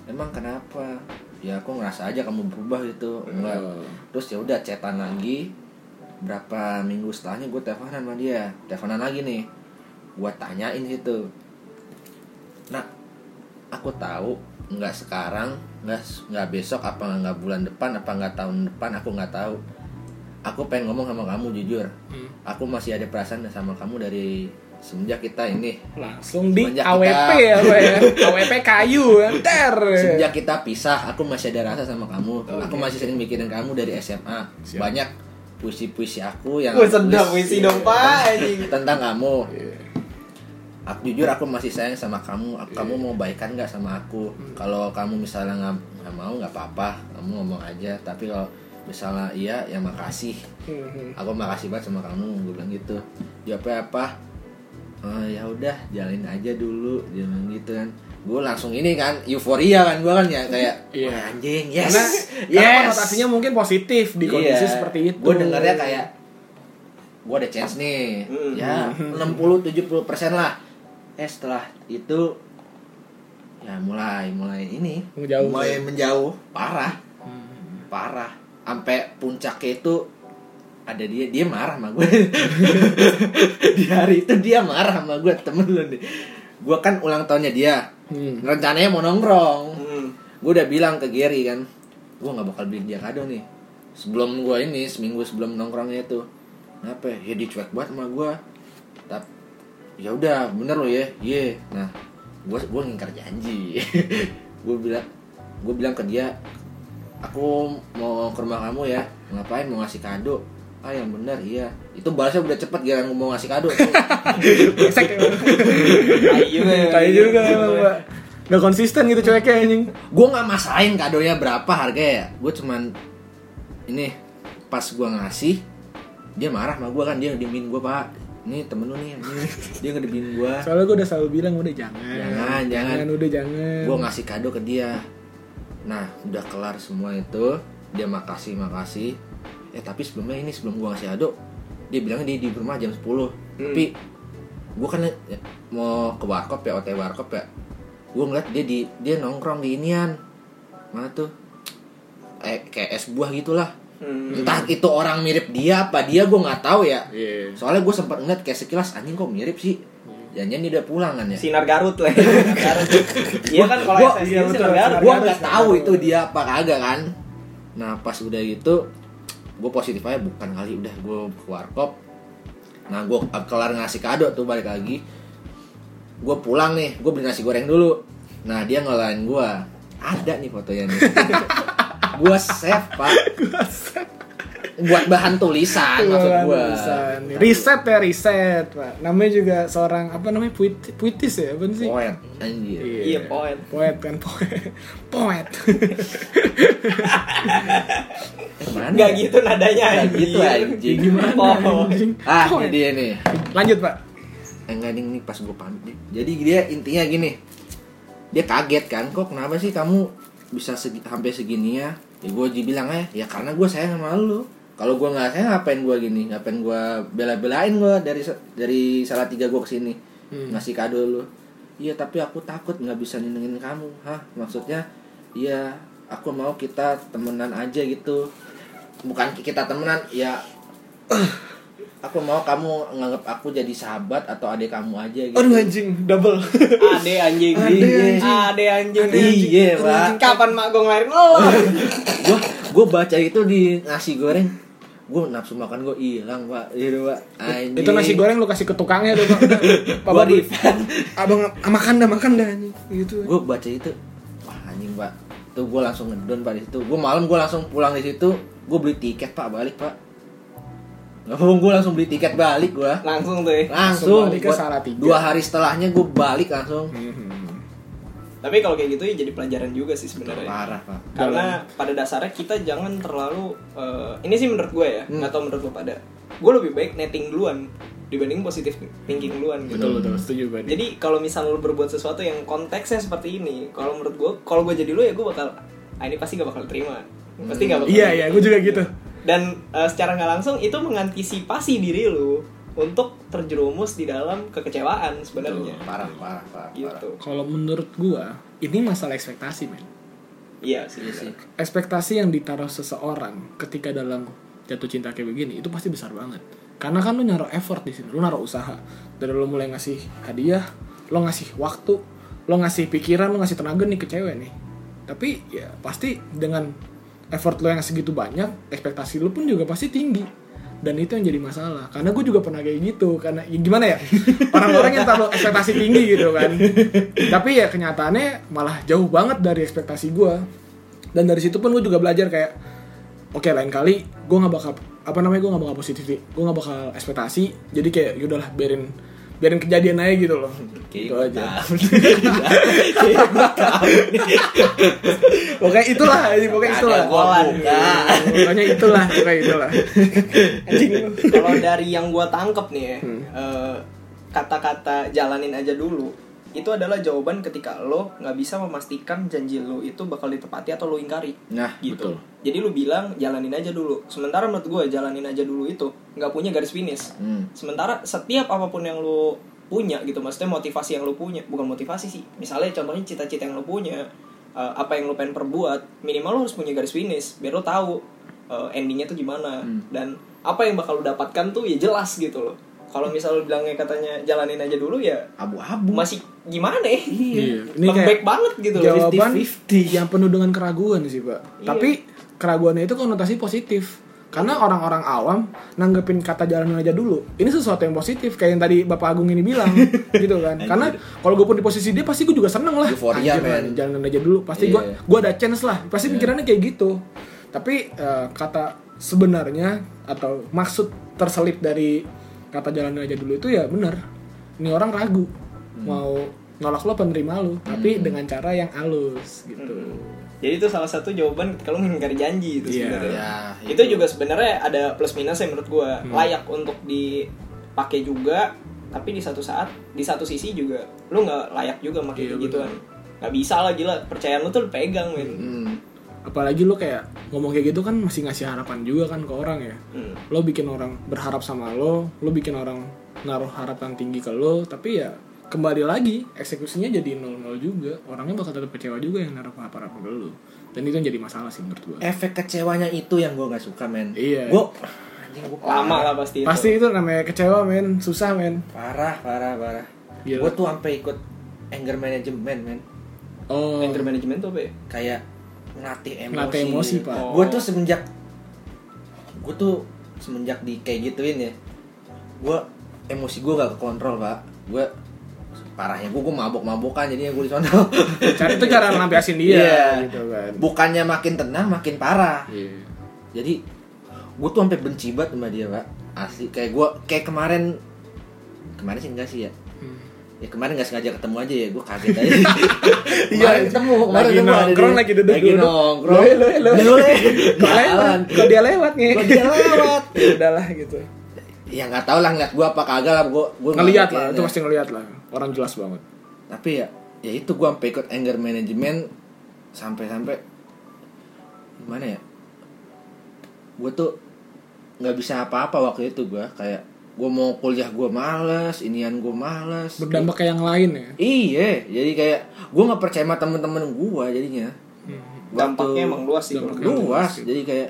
Emang kenapa? Ya aku ngerasa aja kamu berubah gitu. Enggak. Terus ya udah cetan lagi. Berapa minggu setelahnya gue teleponan sama dia. Teleponan lagi nih. Gue tanyain situ. Nah, aku tahu nggak sekarang, nggak nggak besok, apa nggak bulan depan, apa nggak tahun depan, aku nggak tahu. Aku pengen ngomong sama kamu jujur. Hmm. Aku masih ada perasaan sama kamu dari semenjak kita ini. Langsung di Semenjak AWP kita- ya, ya. AWP kayu kan. Ter. Sejak kita pisah, aku masih ada rasa sama kamu. Aku masih sering mikirin kamu dari SMA. Siap. Banyak puisi-puisi aku yang sedap tulis puisi dong pak tentang kamu. Iya. Aku jujur aku masih sayang sama kamu. Aku- Kamu mau baikan nggak sama aku? Kalau kamu misalnya nggak nggak mau nggak apa-apa. Kamu ngomong aja. Tapi kalau misalnya iya ya makasih. Hmm. Aku makasih banget sama kamu. Gue bilang gitu. Jawabnya apa? "Eh, ya udah jalin aja dulu. Dia bilang gitu kan. Gue langsung ini kan euforia kan gue kan ya kayak Iya. "Wah, anjing yes Karena, yes karena konotasinya mungkin positif di kondisi Iya. seperti itu. Gue dengarnya kayak gue ada chance nih. Hmm. Ya 60-70 persen lah. Eh setelah itu ya mulai mulai ini Menjauh. mulai menjauh parah parah sampai puncaknya itu ada dia dia marah sama gue di hari itu dia marah sama gue temen lu nih gue kan ulang tahunnya dia Hmm. rencananya mau nongkrong. Hmm. gue udah bilang ke Gary kan gue nggak bakal beliin dia kado nih. Sebelum gue ini seminggu sebelum nongkrongnya itu. Kenapa? Ya Ya, dia cuek banget sama gue tapi ya udah bener lo ya. Iya. Nah gue gue ngingkar janji. Gue bilang gue bilang ke dia aku mau ke rumah kamu ya. Ngapain? Mau ngasih kado ah yang bener iya itu balasnya udah cepet giliran mau ngasih kado Brengsek emang. Tai juga ya. Emang, Pak. Gak konsisten gitu cueknya anjing. gue nggak masain kadonya berapa harganya ya gue cuman ini pas gue ngasih dia marah sama gue kan dia ngedimin gue pak ini temen lu nih ini. dia ngedimin gue Soalnya gue udah selalu bilang udah jangan. Jangan, jangan. udah jangan. gue ngasih kado ke dia nah udah kelar semua itu dia makasih makasih eh tapi sebelumnya ini sebelum gue ngasih kado dia bilangnya dia di rumah jam 10 tapi gue kan ya, mau ke warkop ya OT warkop ya gue ngeliat dia di dia nongkrong di inian mana tuh eh kayak es buah gitulah Hmm. entah itu orang mirip dia apa dia gue nggak tahu ya Iya. soalnya gue sempat ngeliat kayak sekilas anjing kok mirip sih jangan dia udah pulang kan ya Sinar Garut lah. Garut. Iya kan kalau Gua- SS iya. Sinar Garut. gue nggak tahu itu dia apa kagak kan nah pas udah gitu gue positif aja bukan kali udah gue ke warkop nah gue kelar ngasih kado tuh balik lagi. Gue pulang nih gue beli nasi goreng dulu. Nah dia ngelain gue ada nih fotonya nih. Gue save pak buat bahan tulisan maksud gue Bagusan. Riset ya riset, Pak. Namanya juga seorang apa namanya puit, puitis ya, apa sih? poet anjir Iya, poin. Poet kan poet. Poet. Eh, mana Enggak ya? gitu nadanya anjing. gitu, anjing. Gimana Oh. anjing? ah Poet. ini dia nih Lanjut, Pak. Eh, enggak ding nih pas gue pamit nih. Jadi dia intinya gini. Dia kaget kan, kok kenapa sih kamu bisa segi, sampai segini ya? Ya gue bilang eh ya karena gue sayang sama lu. Kalau gue nggak sayang ngapain gue gini? Ngapain gue bela-belain gue dari dari salah tiga gue ke sini ngasih kado lu. Iya tapi aku takut nggak bisa nyenengin kamu. Hah maksudnya? Iya aku mau kita temenan aja gitu. Bukan kita temenan ya aku mau kamu nganggap aku jadi sahabat atau adik kamu aja gitu. Aduh anjing, double. Ade anjing. Ade anjing. Ade anjing. Iya, Pak. Kapan mak gue ngelahirin lo? Gua gua baca itu di nasi goreng. Gua nafsu makan gua hilang, Pak. Iya, Pak. Anjing. Itu nasi goreng lu kasih ke tukangnya tuh, Pak. Pak. Abang ah, makan dah, makan dah anjing. Gitu. Gua baca itu. Wah, anjing, Pak. Tuh gua langsung ngedon Pak di situ. Gua malam gua langsung pulang di situ. Gua beli tiket, Pak, balik, Pak. Gak apa gua langsung beli tiket balik gua. Langsung tuh ya. Langsung. balik ke Gua- Salatiga. Dua hari setelahnya gua balik langsung. Tapi kalau kayak gitu ya jadi pelajaran juga sih sebenarnya. Parah, Pak. Karena pada dasarnya kita jangan terlalu eh, ini sih menurut gue ya, Hmm. nggak tahu menurut lo pada. Gue lebih baik netting duluan dibanding positif thinking duluan gitu. Betul betul, setuju Pak. Jadi kalau misal lo berbuat sesuatu yang konteksnya seperti ini, kalau menurut gue, kalau gue jadi lo ya gue bakal, ah ini pasti gak bakal terima, pasti gak bakal. Iya, iya, gue juga gitu. Dan eh, secara nggak langsung itu mengantisipasi diri lo untuk terjerumus di dalam kekecewaan sebenarnya. Parah, parah, parah. parah. Gitu. Kalau menurut gua, ini masalah ekspektasi, men. Iya sih. Iya sih. ekspektasi yang ditaruh seseorang ketika dalam jatuh cinta kayak begini itu pasti besar banget karena kan lu naruh effort di sini lu naruh usaha dari lu mulai ngasih hadiah lo ngasih waktu lo ngasih pikiran lo ngasih tenaga nih ke cewek nih tapi ya pasti dengan effort lo yang segitu banyak ekspektasi lu pun juga pasti tinggi dan itu yang jadi masalah. Karena gue juga pernah kayak gitu. Karena ya gimana ya? Orang-orang yang taruh ekspektasi tinggi gitu kan. Tapi ya kenyataannya malah jauh banget dari ekspektasi gue dan dari situ pun gue juga belajar kayak oke lain kali gue nggak bakal apa namanya gue nggak bakal positif gue nggak bakal ekspektasi. Jadi kayak yaudahlah biarin biarin kejadian aja gitu loh. Kayak itu gua aja pokoknya itulah ini pokoknya itulah. pokoknya itulah pokoknya itulah. Kalau dari yang gue tangkep nih ya Hmm. eh, kata-kata jalanin aja dulu itu adalah jawaban ketika lo nggak bisa memastikan janji lo itu bakal ditepati atau lo ingkari. Nah, gitu. betul. jadi lu bilang jalanin aja dulu. Sementara menurut gue jalanin aja dulu itu nggak punya garis finish. Hmm. sementara setiap apa pun yang lo punya gitu maksudnya motivasi yang lo punya bukan motivasi sih. Misalnya contohnya cita-cita yang lo punya eh, apa yang lo pengen perbuat minimal lo harus punya garis finish biar lo tahu eh, endingnya tuh gimana. Hmm. dan apa yang bakal lu dapatkan tuh ya jelas gitu loh. Kalau misal lu bilangnya katanya jalanin aja dulu ya abu-abu. masih gimana ya? Iya. Ini lembek banget gitu loh jawaban 50-50. yang penuh dengan keraguan sih pak. Iya. tapi keraguannya itu konotasi positif. Karena orang-orang awam nanggepin kata jalanin aja dulu. Ini sesuatu yang positif kayak yang tadi bapak Agung ini bilang gitu kan. Karena kalau gue pun di posisi dia pasti gue juga seneng lah. Euforia, jalanin aja dulu. Pasti gue Iya. gue ada chance lah. Pasti pikirannya kayak gitu. Tapi eh, kata sebenarnya atau maksud terselip dari kata jalanin aja dulu itu ya benar. Ini orang ragu Hmm. mau nolak lo penerima lo tapi dengan cara yang halus gitu jadi itu salah satu jawaban ketika lu mengingkari janji itu Iya. sebenarnya Ya, itu juga sebenarnya ada plus minusnya menurut gua Hmm. layak untuk dipakai juga tapi di satu saat di satu sisi juga lu nggak layak juga Iya, kayak gituan nggak bisa lah gila percayaan lu tuh pegang men Hmm. apalagi lo kayak ngomong kayak gitu kan masih ngasih harapan juga kan ke orang ya Hmm. lo bikin orang berharap sama lo lo bikin orang naruh harapan tinggi ke lo tapi ya kembali lagi eksekusinya jadi nol nol juga. Orangnya bakal tetap kecewa juga yang naruh harapan ke lo dan itu yang jadi masalah sih menurut gua. Efek kecewanya itu yang gue nggak suka men. Iya. anjing gue lama lah pasti itu. pasti itu namanya kecewa men. Susah men. Parah parah parah. Gila. gue tuh sampai ikut anger management men. Oh. Anger management tuh apa ya? Kayak ngelatih emosi. Ngelatih emosi, Pak. Oh. gue tuh semenjak gue tuh semenjak di kayak gituin ya gue emosi gue gak kekontrol pak. Gue parahnya gue gue mabok mabokan jadinya gue di sana cara itu cara melampiasin dia Iya. gitu kan bukannya makin tenang makin parah Iya. jadi gue tuh sampai benci banget sama dia pak asli kayak gue kayak kemarin kemarin sih enggak sih ya Hmm. ya kemarin nggak sengaja ketemu aja ya gue kaget aja Iya. ketemu kemarin Lagi ketemu nongkrong, lagi duduk lagi nongkrong. Loe. Kok lewat? Jalan. Kok dia lewat nih? Kok dia lewat ya udahlah gitu. Ya nggak tahu lah ngeliat gue apa kagak lah gue gue Ngeliat lah, itu pasti ngeliat lah. Orang jelas banget. tapi ya ya itu gue sampai ikut anger management sampai sampai gimana ya? Gue tuh nggak bisa apa-apa waktu itu gue kayak gue mau kuliah gue males inian gue males. Berdampak kayak yang lain ya. iya jadi kayak gue nggak percaya sama temen-temen gue jadinya. Dampaknya emang luas sih kalau luas jadi kayak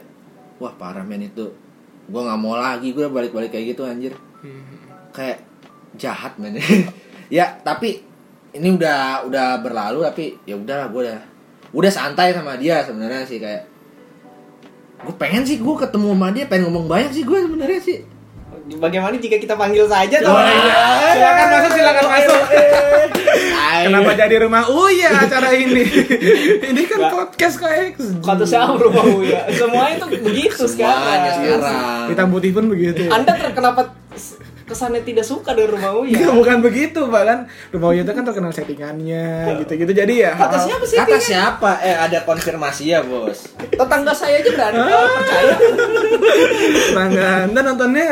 wah parah men itu gue nggak mau lagi gue balik-balik kayak gitu anjir. Kayak jahat men. Ya tapi ini udah udah berlalu tapi ya udahlah gue udah udah santai sama dia sebenarnya sih kayak gue pengen sih gue ketemu sama dia pengen ngomong banyak sih gue sebenarnya sih bagaimana jika kita panggil saja tuh Wah, iya. Silakan masuk, silakan masuk. Kenapa jadi rumah Uya acara ini? ini kan Nggak. podcast kayak kata siapa rumah ya semuanya tuh begitu semuanya sekarang. sekarang. Hitam putih pun begitu. anda ter- kenapa kesannya tidak suka dengan rumah Uya? Bukan begitu, bahkan rumah Uya itu kan terkenal settingannya gitu-gitu. Jadi ya kata hal- siapa sih kata siapa? Eh ada konfirmasi ya bos. Tetangga saya aja berani kalau percaya. Tetangga Anda nontonnya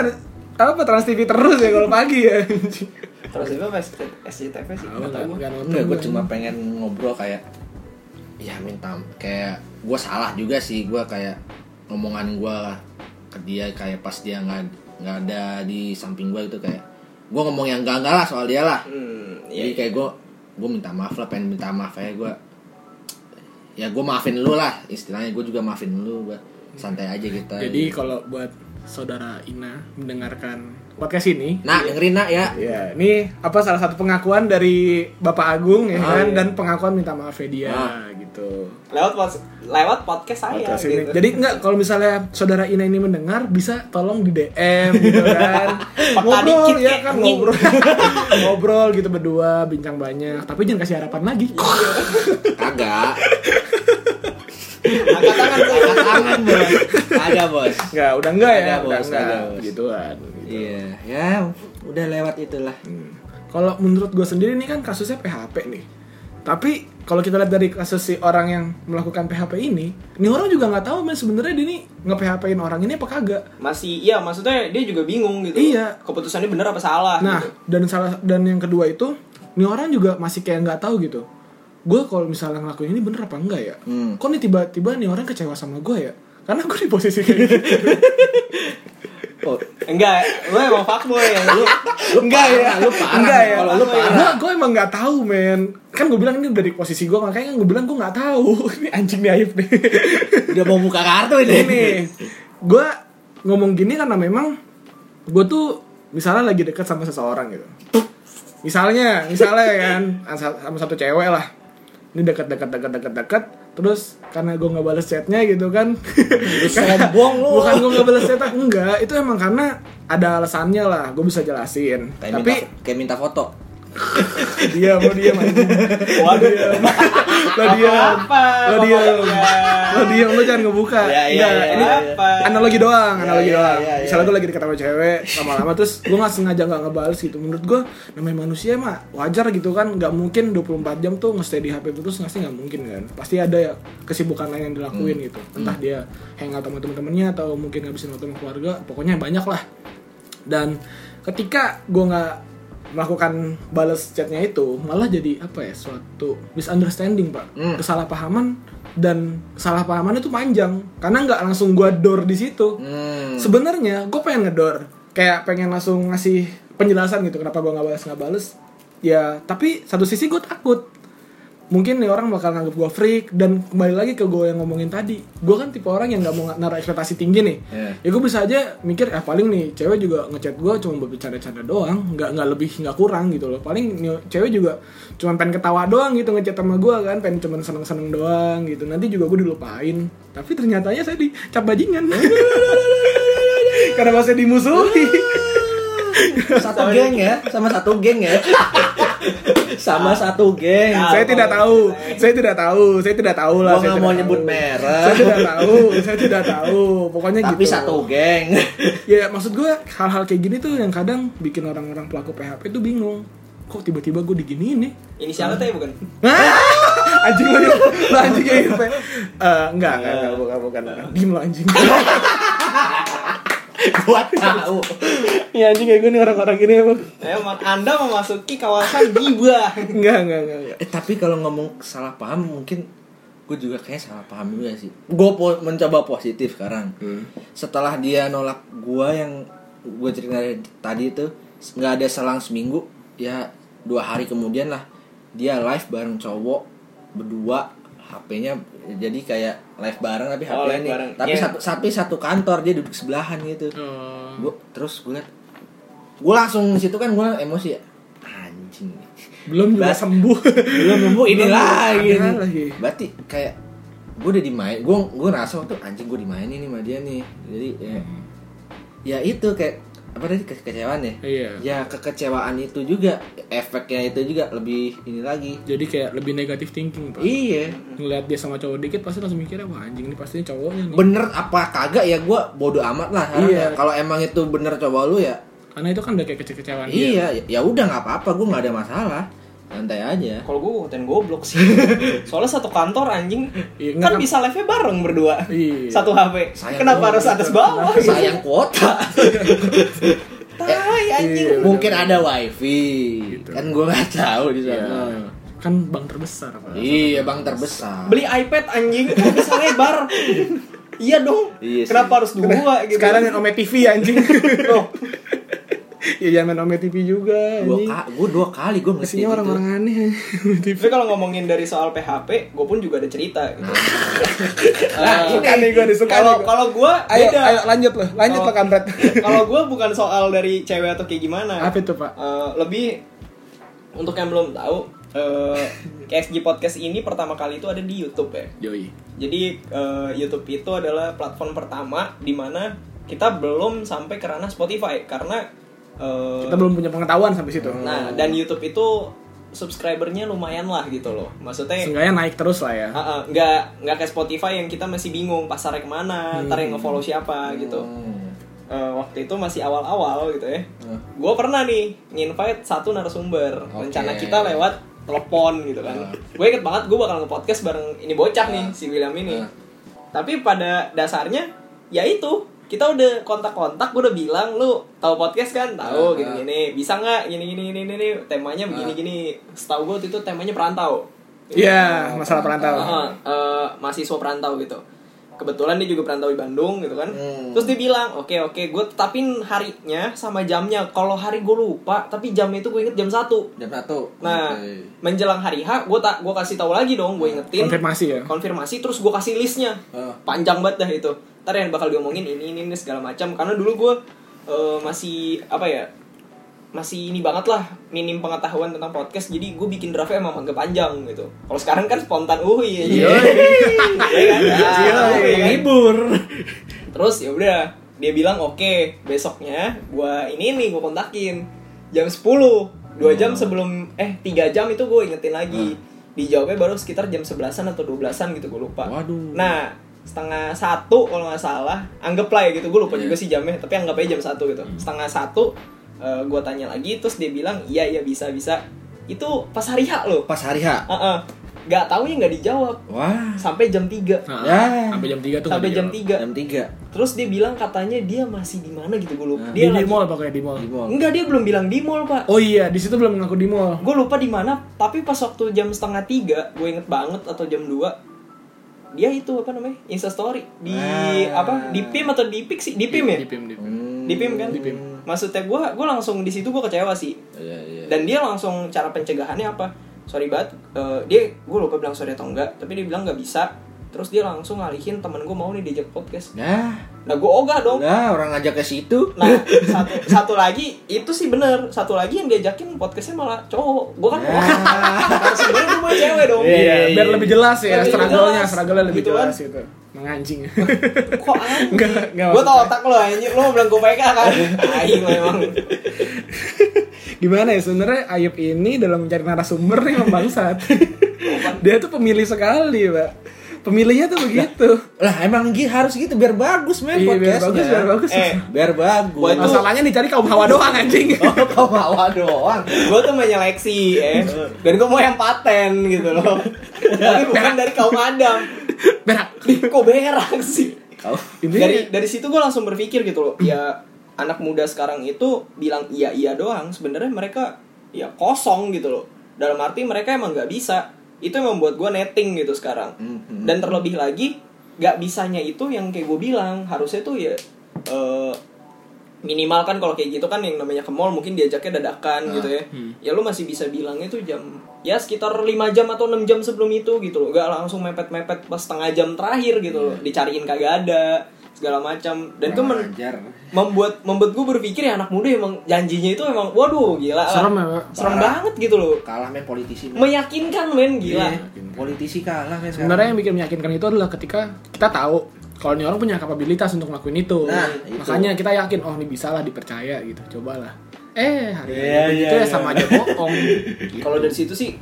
apa Trans TV terus ya kalau pagi ya. terus itu apa SCTV sih Tahu nggak nggak? tahu. Nggak enggak gue cuma pengen ngobrol kayak ya minta kayak gue salah juga sih. Gue kayak ngomongan gue ke dia. Kayak pas dia nggak nggak ada di samping gue itu kayak gue ngomong yang enggak enggak lah soal dia lah. Hmm, jadi iya, kayak gue gue minta maaf lah pengen minta maaf aja. Gue ya gue maafin lu lah istilahnya. Gue juga maafin lu gue santai aja gitu. Jadi kalau buat saudara Ina mendengarkan podcast ini, nah dengerin nak ya ya ini apa salah satu pengakuan dari Bapak Agung ya Ah, kan iya. dan pengakuan minta maaf ya dia Ah. gitu. lewat pod- lewat podcast saya Podcast ini. gitu. Jadi enggak kalau misalnya saudara Ina ini mendengar bisa tolong di DM gitu kan. ngobrol dikit, ya kan ngobrol. ngobrol gitu berdua, bincang banyak. Tapi jangan kasih harapan lagi. kagak angkat tangan tuh. angkat tangan bos kagak bos Enggak, udah enggak ya, Kagak, udah Bos, enggak Bos. gituan. gitu. iya ya udah lewat itulah Hmm. Kalau menurut gue sendiri ini kan kasusnya PHP nih. Tapi kalau kita lihat dari kasus si orang yang melakukan PHP ini, ini orang juga nggak tahu men sebenarnya dia nih nge PHP-in orang ini apa kagak. masih iya maksudnya dia juga bingung gitu Iya. keputusannya bener apa salah Nah, gitu. dan salah dan yang kedua itu, ini orang juga masih kayak nggak tahu gitu. Gue kalau misalnya ngelakuin ini bener apa enggak ya? Hmm. Kok nih tiba-tiba nih orang kecewa sama gue ya? Karena gue di posisi kayak gitu. oh enggak lu emang fuckboy ya lu enggak ya, lu parah. enggak ya. Kalau lu parah. Gue gue emang nggak tahu men. Kan gue bilang ini dari posisi gue makanya gue bilang gue nggak tahu. ini anjing nih Aib nih. udah mau buka kartu ini ini gue ngomong gini karena memang gue tuh misalnya lagi deket sama seseorang gitu misalnya misalnya ya kan sama satu cewek lah ini dekat dekat dekat dekat dekat. Terus karena gue nggak balas chatnya gitu kan. Sombong lu. bukan gue nggak balas chatnya enggak. Itu emang karena ada alasannya lah. Gue bisa jelasin. Kayak tapi minta, kayak minta foto. dia mau dia anjing Waduh. lo dia Apa? lo dia pokoknya. lo dia lo jangan ngebuka Ya, iya, Enggak, iya, ini iya. Apa? analogi doang Ya, analogi ya, doang ya, ya. misalnya gue lagi deket sama cewek lama-lama terus gue nggak sengaja nggak ngebales gitu menurut gue namanya manusia mah wajar gitu kan nggak mungkin 24 jam tuh nge-stay di HP terus nggak sih nggak mungkin kan pasti ada ya kesibukan lain yang dilakuin Hmm. gitu entah dia hangout sama temen-temennya atau mungkin ngabisin waktu sama keluarga pokoknya banyak lah dan ketika gue nggak melakukan balas chatnya itu malah jadi apa ya suatu misunderstanding pak Hmm. kesalahpahaman dan kesalahpahaman itu panjang karena nggak langsung gua door di situ Hmm. sebenarnya gue pengen ngedor kayak pengen langsung ngasih penjelasan gitu kenapa gua nggak balas nggak balas ya tapi satu sisi gue takut mungkin nih orang bakal nganggap gue freak dan kembali lagi ke gue yang ngomongin tadi. Gue kan tipe orang yang nggak mau naruh ekspektasi tinggi nih. Iya. ya gue bisa aja mikir ah paling nih cewek juga ngechat gue cuma buat bercanda-canda doang nggak nggak lebih nggak kurang gitu loh. Paling nih cewek juga cuma pengen ketawa doang gitu ngechat sama gue kan pengen cuma seneng-seneng doang gitu. Nanti juga gue dilupain. Tapi ternyatanya saya dicap bajingan. Karena masih dimusuhi. Satu geng ya, sama satu geng ya. sama satu geng. Ah, saya tidak tahu saya tidak tahu saya tidak tahu lah saya mau tahu. nyebut merek. saya tidak tahu saya tidak tahu pokoknya Tapi gitu satu geng. ya maksud gue hal-hal kayak gini tuh yang kadang bikin orang-orang pelaku PHP tuh bingung kok tiba-tiba gue diginiin nih Inisialnya teh bukan? Hah? anjing lo anjing kayak gitu Eh, enggak enggak enggak bukan bukan dim lo anjing Gua tahu. ya anjing kayak gue nih orang-orang gini emang Emang Anda memasuki kawasan gibah. enggak enggak enggak, enggak. Eh tapi kalau ngomong salah paham mungkin gue juga kayak salah paham juga sih. Gue po mencoba positif sekarang. Setelah dia nolak gue yang gue cerita dari tadi itu nggak ada selang seminggu ya dua hari kemudian lah dia live bareng cowok berdua HP-nya jadi kayak live bareng tapi Oh, HP-nya live nih bareng. tapi Iya. satu tapi satu kantor dia duduk sebelahan gitu Oh. gue terus gue liat gue langsung situ kan gue emosi ya anjing belum juga sembuh belum nemu ini lagi lagi. berarti kayak gue udah dimain gue gue ngerasa waktu anjing gue dimainin nih sama dia nih jadi ya, ya itu kayak apa tadi ke- kekecewaan ya? Iya. ya kekecewaan itu juga. Efeknya itu juga lebih ini lagi. Jadi kayak lebih negatif thinking pak. Iya. Ngeliat dia sama cowok dikit pasti langsung mikirnya wah anjing ini pasti cowoknya nih. Bener apa kagak ya? Gue bodoh amat lah. Iya. ya. kalau emang itu bener coba lu ya karena itu kan udah kayak kece-kecewaan dia. iya ya- ya udah nggak apa-apa. Gue nggak ada masalah santai aja Kalau gue konten goblok sih. Soalnya satu kantor anjing Iya, kan kan- bisa live-nya bareng berdua. Iya. Satu HP. Sayang Kenapa harus atas bawah? sayang kuota Tai anjing. Iya. mungkin ada wifi Gitu. kan gue nggak tahu di sana Iya. kan bank terbesar pak iya bang terbesar Beli iPad anjing bisa lebar. iya dong. Iya. Kenapa harus dua gitu? sekarang yang Ome TV anjing ya jangan main Ome TV juga dua ka gue dua kali gue mesti Isinya orang-orang aneh Ome TV Tapi kalau ngomongin dari soal PHP, gue pun juga ada cerita gitu. Nah, Eh, suka nih gue nih, suka Kalau kalau gue ayo beda. ayo lanjut loh lanjut pak Kamret Kalau gue bukan soal dari cewek atau kayak gimana. apa itu pak? Eh, lebih untuk yang belum tahu, eh, KSG Podcast ini pertama kali itu ada di YouTube ya. Yoi. Jadi eh, YouTube itu adalah platform pertama di mana kita belum sampai ke ranah Spotify. Karena eh, kita belum punya pengetahuan sampai situ Nah, dan YouTube itu subscribernya lumayan lah gitu loh. Maksudnya Seenggaknya naik terus lah ya Ah, ah, nggak nggak kayak Spotify yang kita masih bingung pasarnya ke mana, ntar yang nge-follow siapa gitu. Hmm. Eh, waktu itu masih awal-awal gitu ya. Hmm. Gue pernah nih nginvite satu narasumber. Oke. Rencana kita lewat telepon gitu kan. Hmm. Gue inget banget gue bakal nge-podcast bareng ini bocah nih si William ini. Hmm. Tapi pada dasarnya ya itu kita udah kontak-kontak, gue udah bilang lu tahu podcast kan, tahu Hmm. gini-gini, bisa nggak gini-gini gini-gini, temanya begini-gini. Setahu gue itu temanya perantau. Iya masalah perantau Heeh, eh, mahasiswa perantau gitu. Kebetulan dia juga perantau di Bandung gitu kan Hmm. terus dia bilang oke oke gue tetapin harinya sama jamnya kalau hari gue lupa tapi jamnya itu gue inget jam satu Jam satu. nah Oke. menjelang hari H gue tak gue kasih tahu lagi dong gue ingetin Konfirmasi ya. konfirmasi terus gue kasih listnya Oh. panjang banget dah itu ntar yang bakal diomongin ini ini, ini segala macam karena dulu gue eh, masih apa ya masih ini banget lah minim pengetahuan tentang podcast jadi gue bikin draftnya emang agak panjang gitu. Kalau sekarang kan spontan ya Iya. Iya, ngibur. terus ya udah dia bilang oke besoknya gua ini nih gua kontakin. Jam 10 dua jam sebelum eh tiga jam itu gue ingetin lagi. Dijawabnya baru sekitar jam 11an atau 12an gitu gue lupa. Waduh. nah setengah satu kalau nggak salah anggaplah ya gitu gue lupa Iya. juga sih jamnya tapi anggap aja jam satu gitu. Setengah satu eh, gua tanya lagi terus dia bilang iya iya bisa bisa itu pas hari H loh Pas hari H. Heeh. nggak tahu ya nggak dijawab Wah. sampai jam 3 Nah, Ya. Sampai jam 3 tuh. sampai jam dijawab. 3 Jam 3 Terus dia bilang katanya dia masih di mana gitu gue lupa. Nah, Di, Dia di lagi mall pokoknya di mall. di mall. Enggak, dia belum bilang di mall, Pak. Oh iya, di situ belum ngaku di mall. Gue lupa di mana, tapi pas waktu jam setengah tiga, gue inget banget atau jam 2 dia itu apa namanya Insta story di Ah. apa di PIM atau di PIK sih di PIM ya Di PIM, di PIM. Hmm. di PIM kan Di PIM. Maksudnya gue gue langsung di situ gue kecewa sih Iya, iya. dan dia langsung cara pencegahannya apa sorry banget eh, dia gue lupa bilang sorry atau enggak tapi dia bilang nggak bisa terus dia langsung ngalihin temen gue mau nih diajak podcast Nah, nah gue ogah dong nah orang ngajak ke situ. Nah, satu, satu lagi itu sih bener. Satu lagi yang diajakin podcastnya malah cowok. Gue kan nah, sebenarnya gue mau cewek dong. Iya, Iya, biar iya. lebih jelas ya, Lebih struggle-nya, jelas. struggle-nya lebih Gitu kan. jelas Menganjing. Kok anjing? Enggak, enggak Gue tau otak lo anjir. Lo mau bilang gue PK kan? Aing lo emang. Gimana ya sebenarnya Ayub ini dalam mencari narasumber memang bangsat. Dia tuh pemilih sekali, Pak. Pemilihnya tuh begitu. Lah emang gitu harus gitu biar bagus men Iya, biar bagus, biar bagus. Eh, Biar bagus. Buat- Masalahnya dicari kaum hawa doang anjing. Oh, kau bawa doang. gue tuh menyeleksi ya. Dan gue mau yang paten gitu loh. Tapi bukan dari kaum Adam. Berak. Kok berak sih? Kau Ini dari dari situ gue langsung berpikir gitu loh ya anak muda sekarang itu bilang iya iya doang sebenarnya mereka ya kosong gitu loh dalam arti mereka emang nggak bisa itu yang membuat gue netting gitu sekarang. Mhm. dan terlebih lagi nggak bisanya itu yang kayak gue bilang. Harusnya tuh ya eh, minimal kan kalau kayak gitu kan yang namanya ke mall mungkin diajaknya dadakan gitu ya. Ya lu masih bisa bilangnya tuh jam ya sekitar 5 jam atau 6 jam sebelum itu gitu loh. Gak langsung mepet-mepet pas setengah jam terakhir gitu loh. Dicariin kagak ada segala macam dan itu men- membuat membuat gue berpikir ya anak muda emang janjinya itu emang waduh gila. Serem ya, serem Parah. banget gitu loh Kalah men politisi. men. meyakinkan men gila Iya, Politisi kalah men sekarang. sebenarnya yang bikin meyakinkan itu adalah ketika kita tahu kalau ini orang punya kapabilitas untuk ngelakuin itu. Nah, itu. Makanya kita yakin oh ini bisa lah dipercaya gitu. Cobalah. Eh, hari Iya, ini iya, itu ya iya. sama aja bohong. kalau dari situ sih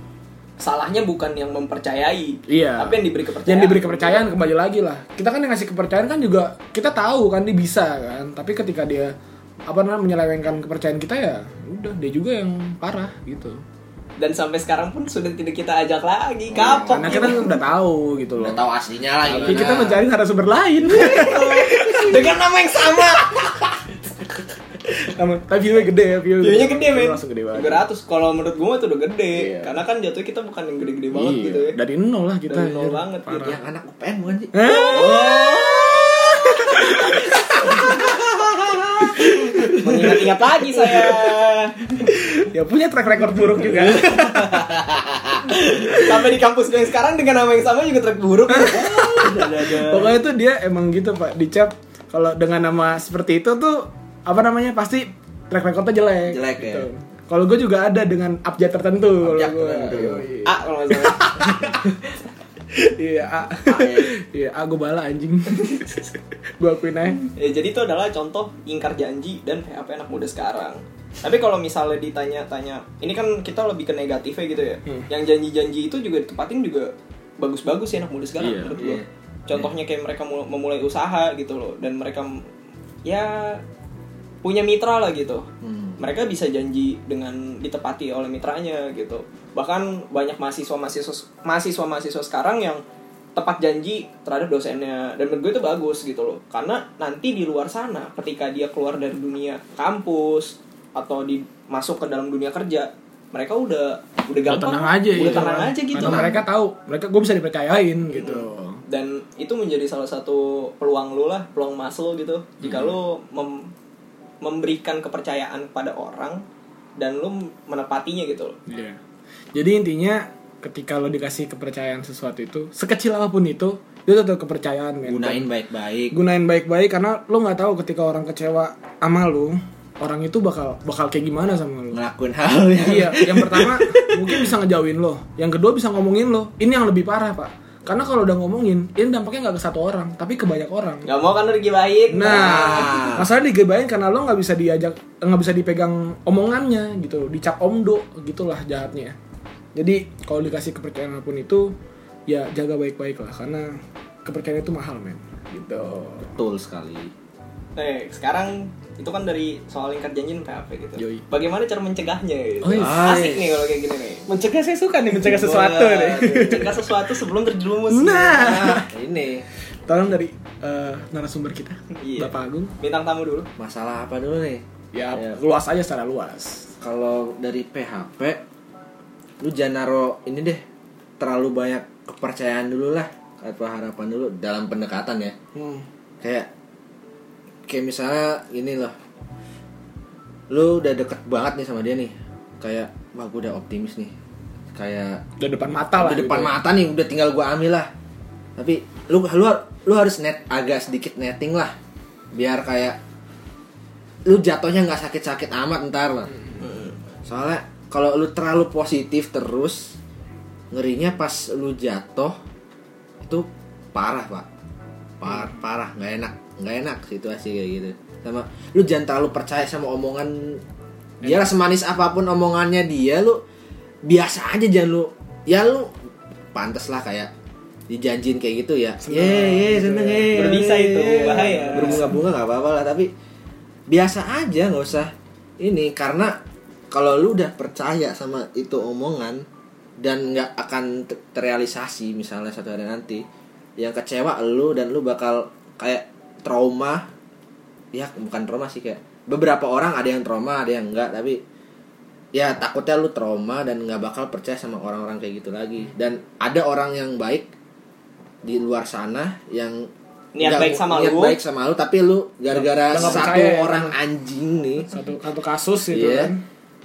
salahnya bukan yang mempercayai Iya. tapi yang diberi kepercayaan Yang diberi kepercayaan kembali lagi lah. Kita kan yang ngasih kepercayaan kan juga kita tahu kan dia bisa kan. Tapi ketika dia apa namanya menyelewengkan kepercayaan kita ya udah dia juga yang parah gitu. dan sampai sekarang pun sudah tidak kita ajak lagi kapok Karena kita kan udah tahu gitu loh. Udah tahu aslinya lah Tapi kita mencari narasumber lain. dengan nama yang sama tapi view-nya gede ya, view View-nya gede men Langsung gede banget. 300 kalau menurut gue itu udah gede Iya. karena kan jatuhnya kita bukan yang gede-gede banget Iya, gitu ya Dari nol lah kita. Dari nol anjir. banget, Parah. gitu. yang anak UPN bukan sih? mengingat-ingat lagi saya Ya punya track record buruk juga. sampai di kampus yang sekarang dengan nama yang sama juga track buruk Pokoknya tuh dia emang gitu pak dicap kalau dengan nama seperti itu tuh apa namanya pasti track recordnya jelek. Jelek, ya. gitu. Kalau gue juga ada dengan abjad tertentu. Abjad tertentu. A kalau nggak salah Iya, A. ya. Iya, A gue bala anjing. gue akuin aja. ya, jadi itu adalah contoh ingkar janji dan PHP anak muda sekarang tapi kalau misalnya ditanya-tanya ini kan kita lebih ke negatifnya gitu ya Hmm. yang janji-janji itu juga ditepatin juga bagus-bagus ya anak muda sekarang Iya, menurut gue iya. contohnya kayak mereka mul- memulai usaha gitu loh dan mereka ya punya mitra lah gitu. Hmm. mereka bisa janji dengan ditepati oleh mitranya gitu. Bahkan banyak mahasiswa mahasiswa mahasiswa mahasiswa sekarang yang tepat janji terhadap dosennya. Dan menurut gue itu bagus gitu loh. Karena nanti di luar sana ketika dia keluar dari dunia kampus atau di masuk ke dalam dunia kerja mereka udah udah Udah gampang. tenang aja udah gitu. tenang aja gitu. Karena mereka tahu, mereka gue bisa dipercayain gitu. dan itu menjadi salah satu peluang lu lah peluang muscle gitu. Jika lu mem- memberikan kepercayaan pada orang dan lu menepatinya gitu loh. Iya. Jadi intinya ketika lo dikasih kepercayaan sesuatu itu sekecil apa pun itu itu tetap kepercayaan men. gunain baik-baik. Gunain baik-baik karena lo nggak tahu ketika orang kecewa sama lo orang itu bakal bakal kayak gimana sama lo. Ngelakuin hal yang iya yang pertama mungkin bisa ngejauhin lo. Yang kedua bisa ngomongin lo. Ini yang lebih parah pak karena kalau udah ngomongin ini dampaknya nggak ke satu orang tapi ke banyak orang nggak mau kan lu digibahin Nah, masalah digebain karena lo nggak bisa diajak, nggak bisa dipegang omongannya gitu, dicap omdo gitulah jahatnya. Jadi kalau dikasih kepercayaan apa pun itu, ya jaga baik-baik lah karena kepercayaan itu mahal men. Gitu. betul sekali Nih, sekarang itu kan dari soal lingkar janji PHP gitu. Yoi. Bagaimana cara mencegahnya gitu. Oh, iya. Asik nih kalau kayak gini nih. Mencegah saya suka nih mencegah sesuatu Wah, nih. Mencegah sesuatu sebelum terjerumus. Nah, nah ini tolong dari eh, narasumber kita, Iya. Bapak Agung. Bintang tamu dulu. masalah apa dulu nih Ya, Ya. luas aja secara luas. kalau dari PHP lu jangan naro ini deh terlalu banyak kepercayaan dulu lah atau harapan dulu dalam pendekatan ya Hmm. kayak kayak misalnya ini loh. Lu udah deket banget nih sama dia nih. Kayak wah gue udah optimis nih. Kayak Udah depan mata lah. udah depan gitu. mata nih udah tinggal gue ambil lah. Tapi lu lu lu harus net agak sedikit netting lah. Biar kayak lu jatuhnya nggak sakit-sakit amat ntar lah. Soalnya kalau lu terlalu positif terus ngerinya pas lu jatuh itu parah pak. Par- parah nggak enak nggak enak situasi kayak gitu. Sama lu jangan terlalu percaya sama omongan. Dia lah semanis apa pun omongannya dia lu biasa aja jangan lu ya lu pantas lah kayak dijanjin kayak gitu ya. Seneng, ye ye gitu seneng ya. ye Berbisa itu, bahaya. berbunga-bunga nggak apa-apa lah tapi biasa aja nggak usah ini. Karena kalau lu udah percaya sama itu omongan dan nggak akan te- terrealisasi misalnya satu hari nanti yang kecewa lu dan lu bakal kayak trauma ya bukan trauma sih kayak beberapa orang ada yang trauma ada yang enggak tapi ya takutnya lu trauma dan nggak bakal percaya sama orang-orang kayak gitu lagi dan ada orang yang baik di luar sana yang Niat baik sama niat lu. baik sama lu tapi lu gara-gara satu percaya ya. orang anjing nih Satu satu kasus gitu Iya. kan.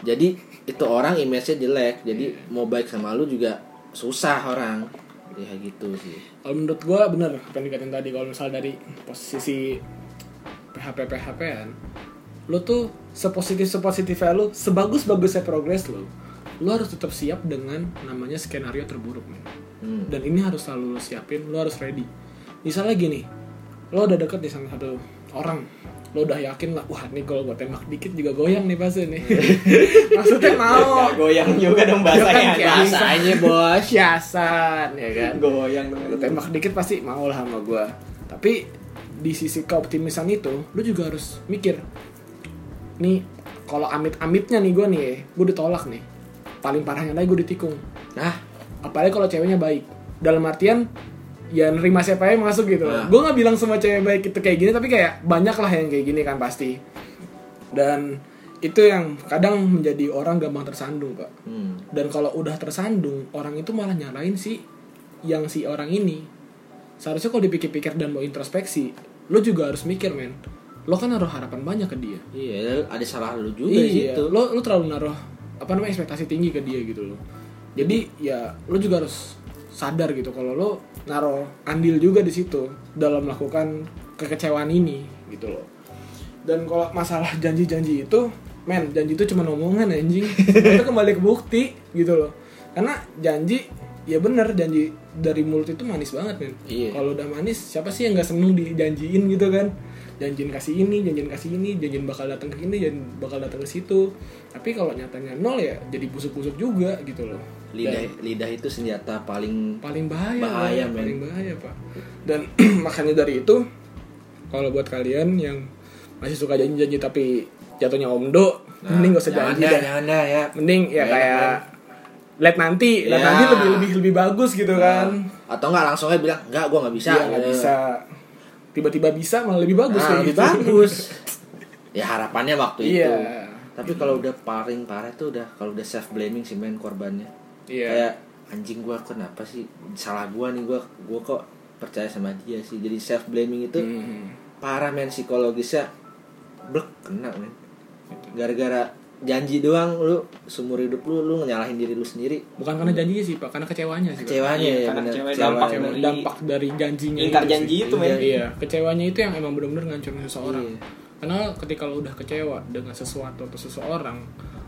Jadi itu orang image-nya jelek. Jadi mau baik sama lu juga susah orang. Ya gitu sih. Kalau menurut gua bener apa yang dikatain tadi kalau misal dari posisi PHP PHP an lo tuh sepositif sepositifnya lu sebagus bagusnya progres lo lo harus tetap siap dengan namanya skenario terburuk men. Hmm. dan ini harus selalu lo siapin lo harus ready misalnya gini lo udah deket nih sama satu orang lo udah yakin lah wah nih kalau gue tembak dikit juga goyang nih pasti nih maksudnya mau Nggak goyang juga dong bahasanya. Kan kayak Bahasanya, bos. siasan ya kan Goyang dong. lu tembak dikit pasti mau lah sama gue tapi di sisi keoptimisan itu lu juga harus mikir nih kalau amit-amitnya nih gue nih gue ditolak nih paling parahnya lagi gue ditikung Nah, apalagi kalau ceweknya baik dalam artian ya nerima siapa yang masuk gitu. Nah. gue nggak bilang semua cewek baik itu kayak gini tapi kayak banyak lah yang kayak gini kan pasti. Dan itu yang kadang menjadi orang gampang tersandung pak. Hmm. dan kalau udah tersandung orang itu malah nyalain si yang si orang ini. Seharusnya kalau dipikir-pikir dan mau introspeksi lo juga harus mikir men. Lo kan naruh harapan banyak ke dia. Iya, ada salah lu juga iya situ. lo lo terlalu naruh apa namanya ekspektasi tinggi ke dia gitu loh. Jadi ya lo juga harus sadar gitu kalau lo naruh andil juga di situ dalam melakukan kekecewaan ini gitu loh. Dan kalau masalah janji-janji itu men janji itu cuma omongan anjing. Itu kembali ke bukti gitu loh. Karena janji ya bener janji dari mulut itu manis banget men. Iya. kalau udah manis siapa sih yang nggak seneng dijanjiin gitu kan janjiin kasih ini janjiin kasih ini janjiin bakal datang ke sini janjiin bakal datang ke situ tapi kalau nyatanya nol ya jadi busuk-busuk juga gitu loh Lidah Dan lidah itu senjata paling paling bahaya Bahaya, Pak. men. paling bahaya pak dan makanya dari itu kalau buat kalian yang masih suka janji-janji tapi jatuhnya omdo mending gak usah jangan janji dah, jangan dah ya. mending ya Jangan, kayak let nanti let Ya. nanti lebih lebih lebih bagus gitu kan Atau enggak langsung aja bilang, "Enggak, gua nggak bisa." Iya, nggak Gitu. bisa tiba-tiba bisa malah lebih bagus Nah, lebih gitu. bagus. ya harapannya waktu Iya. itu. Tapi kalau udah paling parah tuh udah kalau udah self blaming sih main korbannya. Iya. Kayak anjing gua kenapa sih salah gua nih gua gua kok percaya sama dia sih jadi self blaming itu Hmm. parah men psikologisnya blek kena men gara-gara janji doang lu seumur hidup lu lu nyalahin diri lu sendiri. Bukan karena janjinya sih pak karena kecewanya sih kecewanya Iya, ya karena kecewa, Kecewa dampak ya. dari- dampak dari janjinya ingkar itu janji itu men. Iya kecewanya itu yang emang benar-benar ngancurin seseorang. Iya. karena ketika lo udah kecewa dengan sesuatu atau seseorang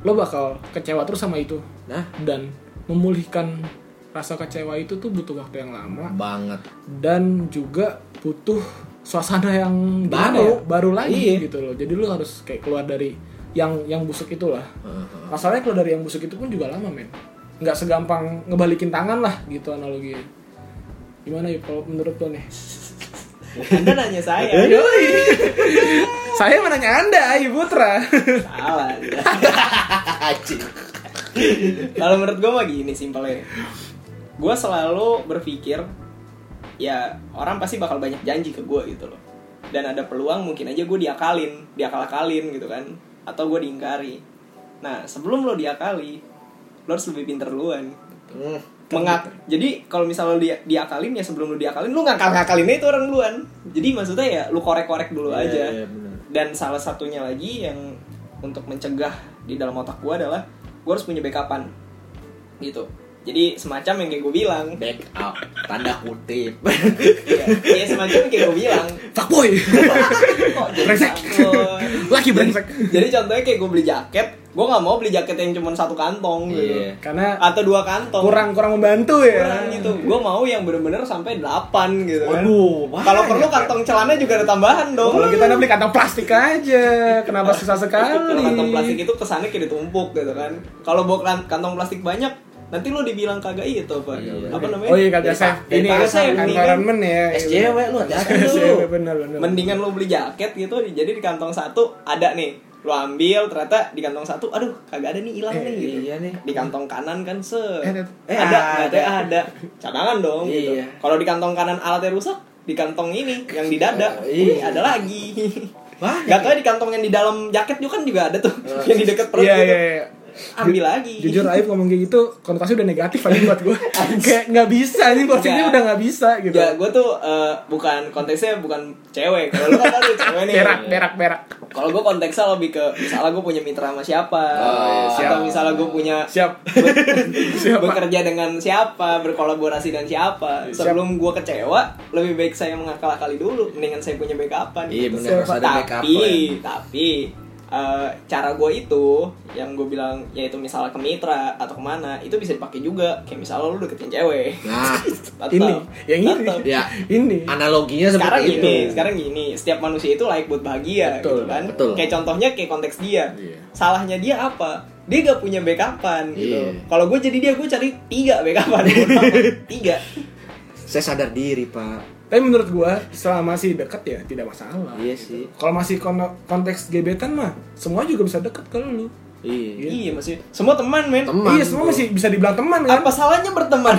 lo bakal kecewa terus sama itu. Nah. Dan memulihkan rasa kecewa itu tuh butuh waktu yang lama. Banget. Dan juga butuh suasana yang Baru. ya, baru lagi Iya. gitu loh. Jadi lu harus kayak keluar dari yang yang busuk itulah. Masalahnya keluar dari yang busuk itu pun juga lama men. Nggak segampang ngebalikin tangan lah gitu analogi. Gimana ya kalau menurut lo nih? Anda nanya saya. Yoi. saya menanya anda Ayu Putra. Salah. Kalau menurut gue mah gini simpelnya. Gue selalu berpikir ya orang pasti bakal banyak janji ke gue gitu loh. Dan ada peluang mungkin aja gue diakalin diakal-akalin gitu kan atau gue diingkari. Nah sebelum lo diakali lo harus lebih pinter duluan. Hmm. mengak jadi kalau misalnya lo dia diakalin ya sebelum lo diakalin lo ngakal ngakalinnya itu orang duluan. Jadi maksudnya ya lo korek korek dulu Iya, aja. iya, bener. dan salah satunya lagi yang untuk mencegah di dalam otak gue adalah gue harus punya backupan. Gitu jadi semacam yang kayak gue bilang. Back up tanda kutip. Ya, ya semacam yang kayak gue bilang. Fuckboy kok jadi Brengsek. laki brengsek. Jadi contohnya kayak gue beli jaket gue nggak mau beli jaket yang cuma satu kantong gitu. Iya. karena atau dua kantong. kurang kurang membantu ya. Kurang gitu. Gue mau yang bener-bener sampai 8 gitu kan. Waduh, kalau perlu kantong celana juga ada tambahan dong. Kalau kita udah beli kantong plastik aja kenapa susah sekali? kalau kantong plastik itu kesannya kayak ditumpuk gitu kan. Kalau bawa kan- kantong plastik banyak nanti lo dibilang kagak itu apa Iya. apa namanya? Oh iya kagak safe ini kagak safe, environment ya. SJW lu hati-hati SJW lu? Mendingan lo beli jaket gitu jadi di kantong satu ada nih. Lo ambil ternyata di kantong satu aduh kagak ada nih hilang Eh, nih gitu. iya nih. di kantong kanan kan se. Eh, eh, ada ada. ada. ada. Cadangan dong gitu. Iya. kalau di kantong kanan alatnya rusak di kantong ini yang di dada Iya. ini ada lagi. Banyak Gak tau di kantong yang di dalam jaket juga kan juga ada tuh yang di deket perut iya gitu. iya iya ambil lagi. Jujur Aib ngomong kayak gitu konotasi udah negatif aja buat gue kayak nggak bisa ini porsinya Nggak. udah nggak bisa gitu. Ya gue tuh eh, bukan konteksnya bukan cewek. Kalau lu kan ada cewek nih. Berak berak berak. Kalau gue konteksnya lebih ke misalnya gue punya mitra sama siapa. Oh, iya, atau siap. misalnya gue punya siap. ber- Siapa? bekerja dengan siapa berkolaborasi dengan siapa. Siap. sebelum gue kecewa lebih baik saya mengakal-akali dulu. Mendingan saya punya backupan. Iya, gitu. bener, harus ada backup tapi tapi eh, cara gue itu yang gue bilang yaitu misalnya ke mitra atau ke mana itu bisa dipakai juga kayak misalnya lu deketin cewek nah ini yang ini Tetep. ya ini analoginya sekarang seperti gini, itu sekarang gini, setiap manusia itu layak buat bahagia Betul, gitu kan. betul. Kayak contohnya kayak konteks dia. Iya. Salahnya dia apa? Dia gak punya backupan gitu. Iya. Kalau gue jadi dia gue cari tiga backupan. Tiga. saya sadar diri pak tapi menurut gue selama masih deket ya tidak masalah iya sih kalau masih kon- konteks gebetan mah semua juga bisa deket ke lu iya Iya masih semua teman men. Teman. iya semua bro. masih bisa dibilang teman kan Apa salahnya berteman?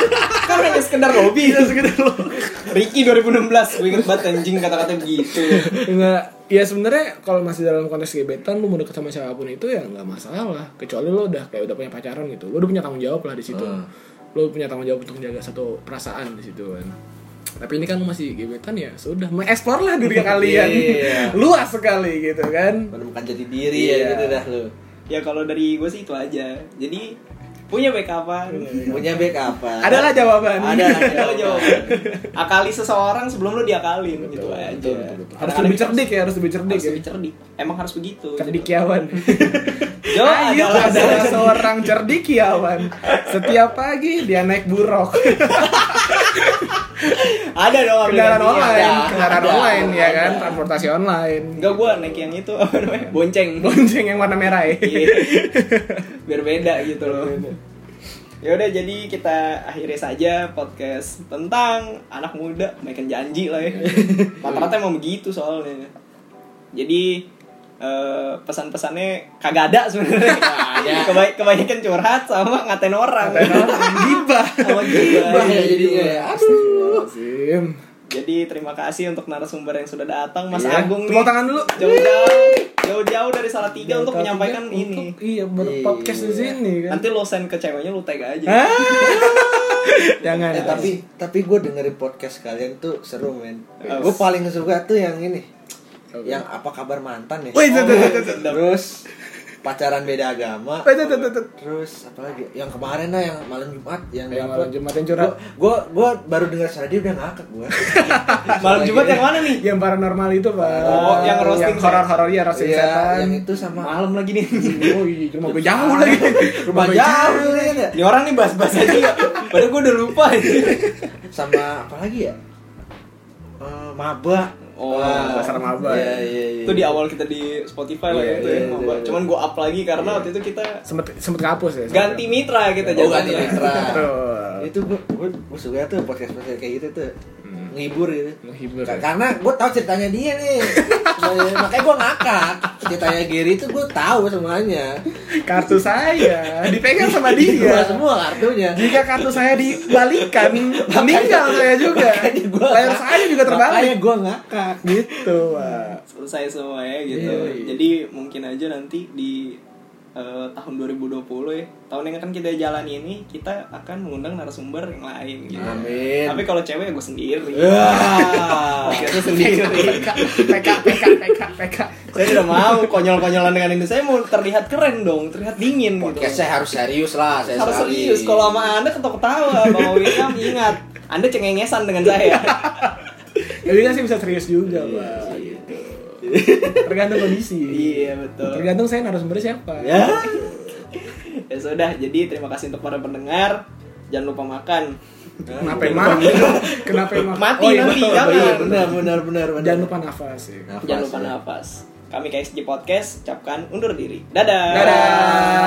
kan hanya sekedar hobi. Iya, sekedar lo. Ricky 2016, gue inget banget anjing kata-kata begitu. Enggak, ya sebenarnya kalau masih dalam konteks gebetan lu mau deket sama siapa pun itu ya nggak masalah kecuali lu udah kayak udah punya pacaran gitu lu udah punya tanggung jawab lah di situ Hmm. lu punya tanggung jawab untuk menjaga satu perasaan di situ kan tapi ini kan lu masih gebetan ya sudah mengeksplor lah diri kalian Iya. luas sekali gitu kan menemukan jati diri ya Iya. gitu dah lu Ya kalau dari gue sih itu aja. Jadi punya backupan. punya backup apa adalah jawaban ada Ada jawaban. Akali seseorang sebelum lu diakalin gitu aja. betul, betul, betul. harus lebih cerdik ya harus lebih cerdik harus ya lebih cerdik. Emang harus begitu. cerdikiawan Jo Ayu adalah adalah seorang cerdikiawan Setiap pagi dia naik buruk ada dong Kendaraan online Ada. Kendaraan Ada. online ya kan Ada. Transportasi online Enggak gua naik yang itu apa namanya? Bonceng. Bonceng yang warna merah ya Iya. Biar beda gitu loh. Ya udah jadi kita akhiri saja podcast tentang anak muda makan janji lah ya. Rata-rata emang begitu soalnya. Jadi eh, pesan-pesannya kagak ada sebenarnya. Kebay- kebanyakan curhat sama ngatain orang. Gibah Sama gibah. Bah, ya jadinya ya. Aduh Jadi terima kasih untuk narasumber yang sudah datang Mas Iya. Agung Tepuk nih. tangan dulu Jauh-jauh jauh-jauh dari Salatiga untuk Salatiga menyampaikan untuk- ini. Iya berpodcast di sini kan Nanti lo send ke ceweknya lo tag aja. Ah. Jangan. Eh, tapi tapi gue dengerin podcast kalian tuh seru men. Apa? Gue paling suka tuh yang ini. Apa? Yang apa kabar mantan ya? Tuh, tuh, tuh, tuh. Terus pacaran beda agama. Tuh, tuh, tuh, tuh. Terus apa lagi? Yang kemarin lah yang malam Jumat yang Yang malam Jumat yang curhat. Gue gue baru dengar suara dia udah ngakak gue. Malam Jumat yang mana nih? Yang paranormal itu, Pak. Oh, yang roasting horor-horor ya, roasting Iya, setan. yang itu sama Malam lagi nih. Oh iya, rumah gue jauh lagi. rumah jauh nih kan ya. Ini orang nih bahas-bahas aja ya. Padahal gue udah lupa aja. Sama apa lagi ya? Eh, maba. Oh, Wah, dasar maba. Iya, iya, iya. Itu di awal kita di Spotify lah Iya, itu iya, ya. iya, Maba. iya. Cuman gue up lagi karena waktu itu kita Sempet sempet ngapus ya. ganti mitra kita Oh, ganti mitra. Betul. itu gue gue gue suka tuh podcast podcast kayak gitu tuh ngibur gitu Menghibur. Ka- ya. karena gue tahu ceritanya dia nih Makanya- makanya gue ngakak ceritanya Gary itu gue tahu semuanya Kartu saya dipegang sama Gua dia. semua kartunya Jika kartu saya dibalikan, meninggal saya juga. Makanya gua Layar saya juga makanya terbalik. gue ngakak Gitu. Selesai semua ya gitu. Iya, iya. Jadi mungkin aja nanti di eh, tahun 2020 ya tahun yang akan kita jalani ini kita akan mengundang narasumber yang lain gitu. Amin. Tapi kalau cewek gue sendiri. Wah. Kita sendiri. PK, PK, PK, PK, PK. saya tidak mau konyol-konyolan dengan ini. Saya mau terlihat keren dong, terlihat dingin gitu. podcast saya harus serius lah saya harus sekali. serius kalau sama anda ketawa-ketawa Bang William ingat anda cengengesan dengan saya Ya dia sih bisa serius juga, Pak. Gitu. Tergantung kondisi. iya betul Tergantung saya narasumbernya siapa. ya ya sudah jadi terima kasih untuk para pendengar jangan lupa makan Kenapa emang? Kenapa emang? Mati iya, nanti, betul, jangan. betul. iya benar benar benar benar. Jangan lupa nafas ya. Nafas, jangan lupa ya. nafas kami KSG Podcast ucapkan undur diri dadah Dadah.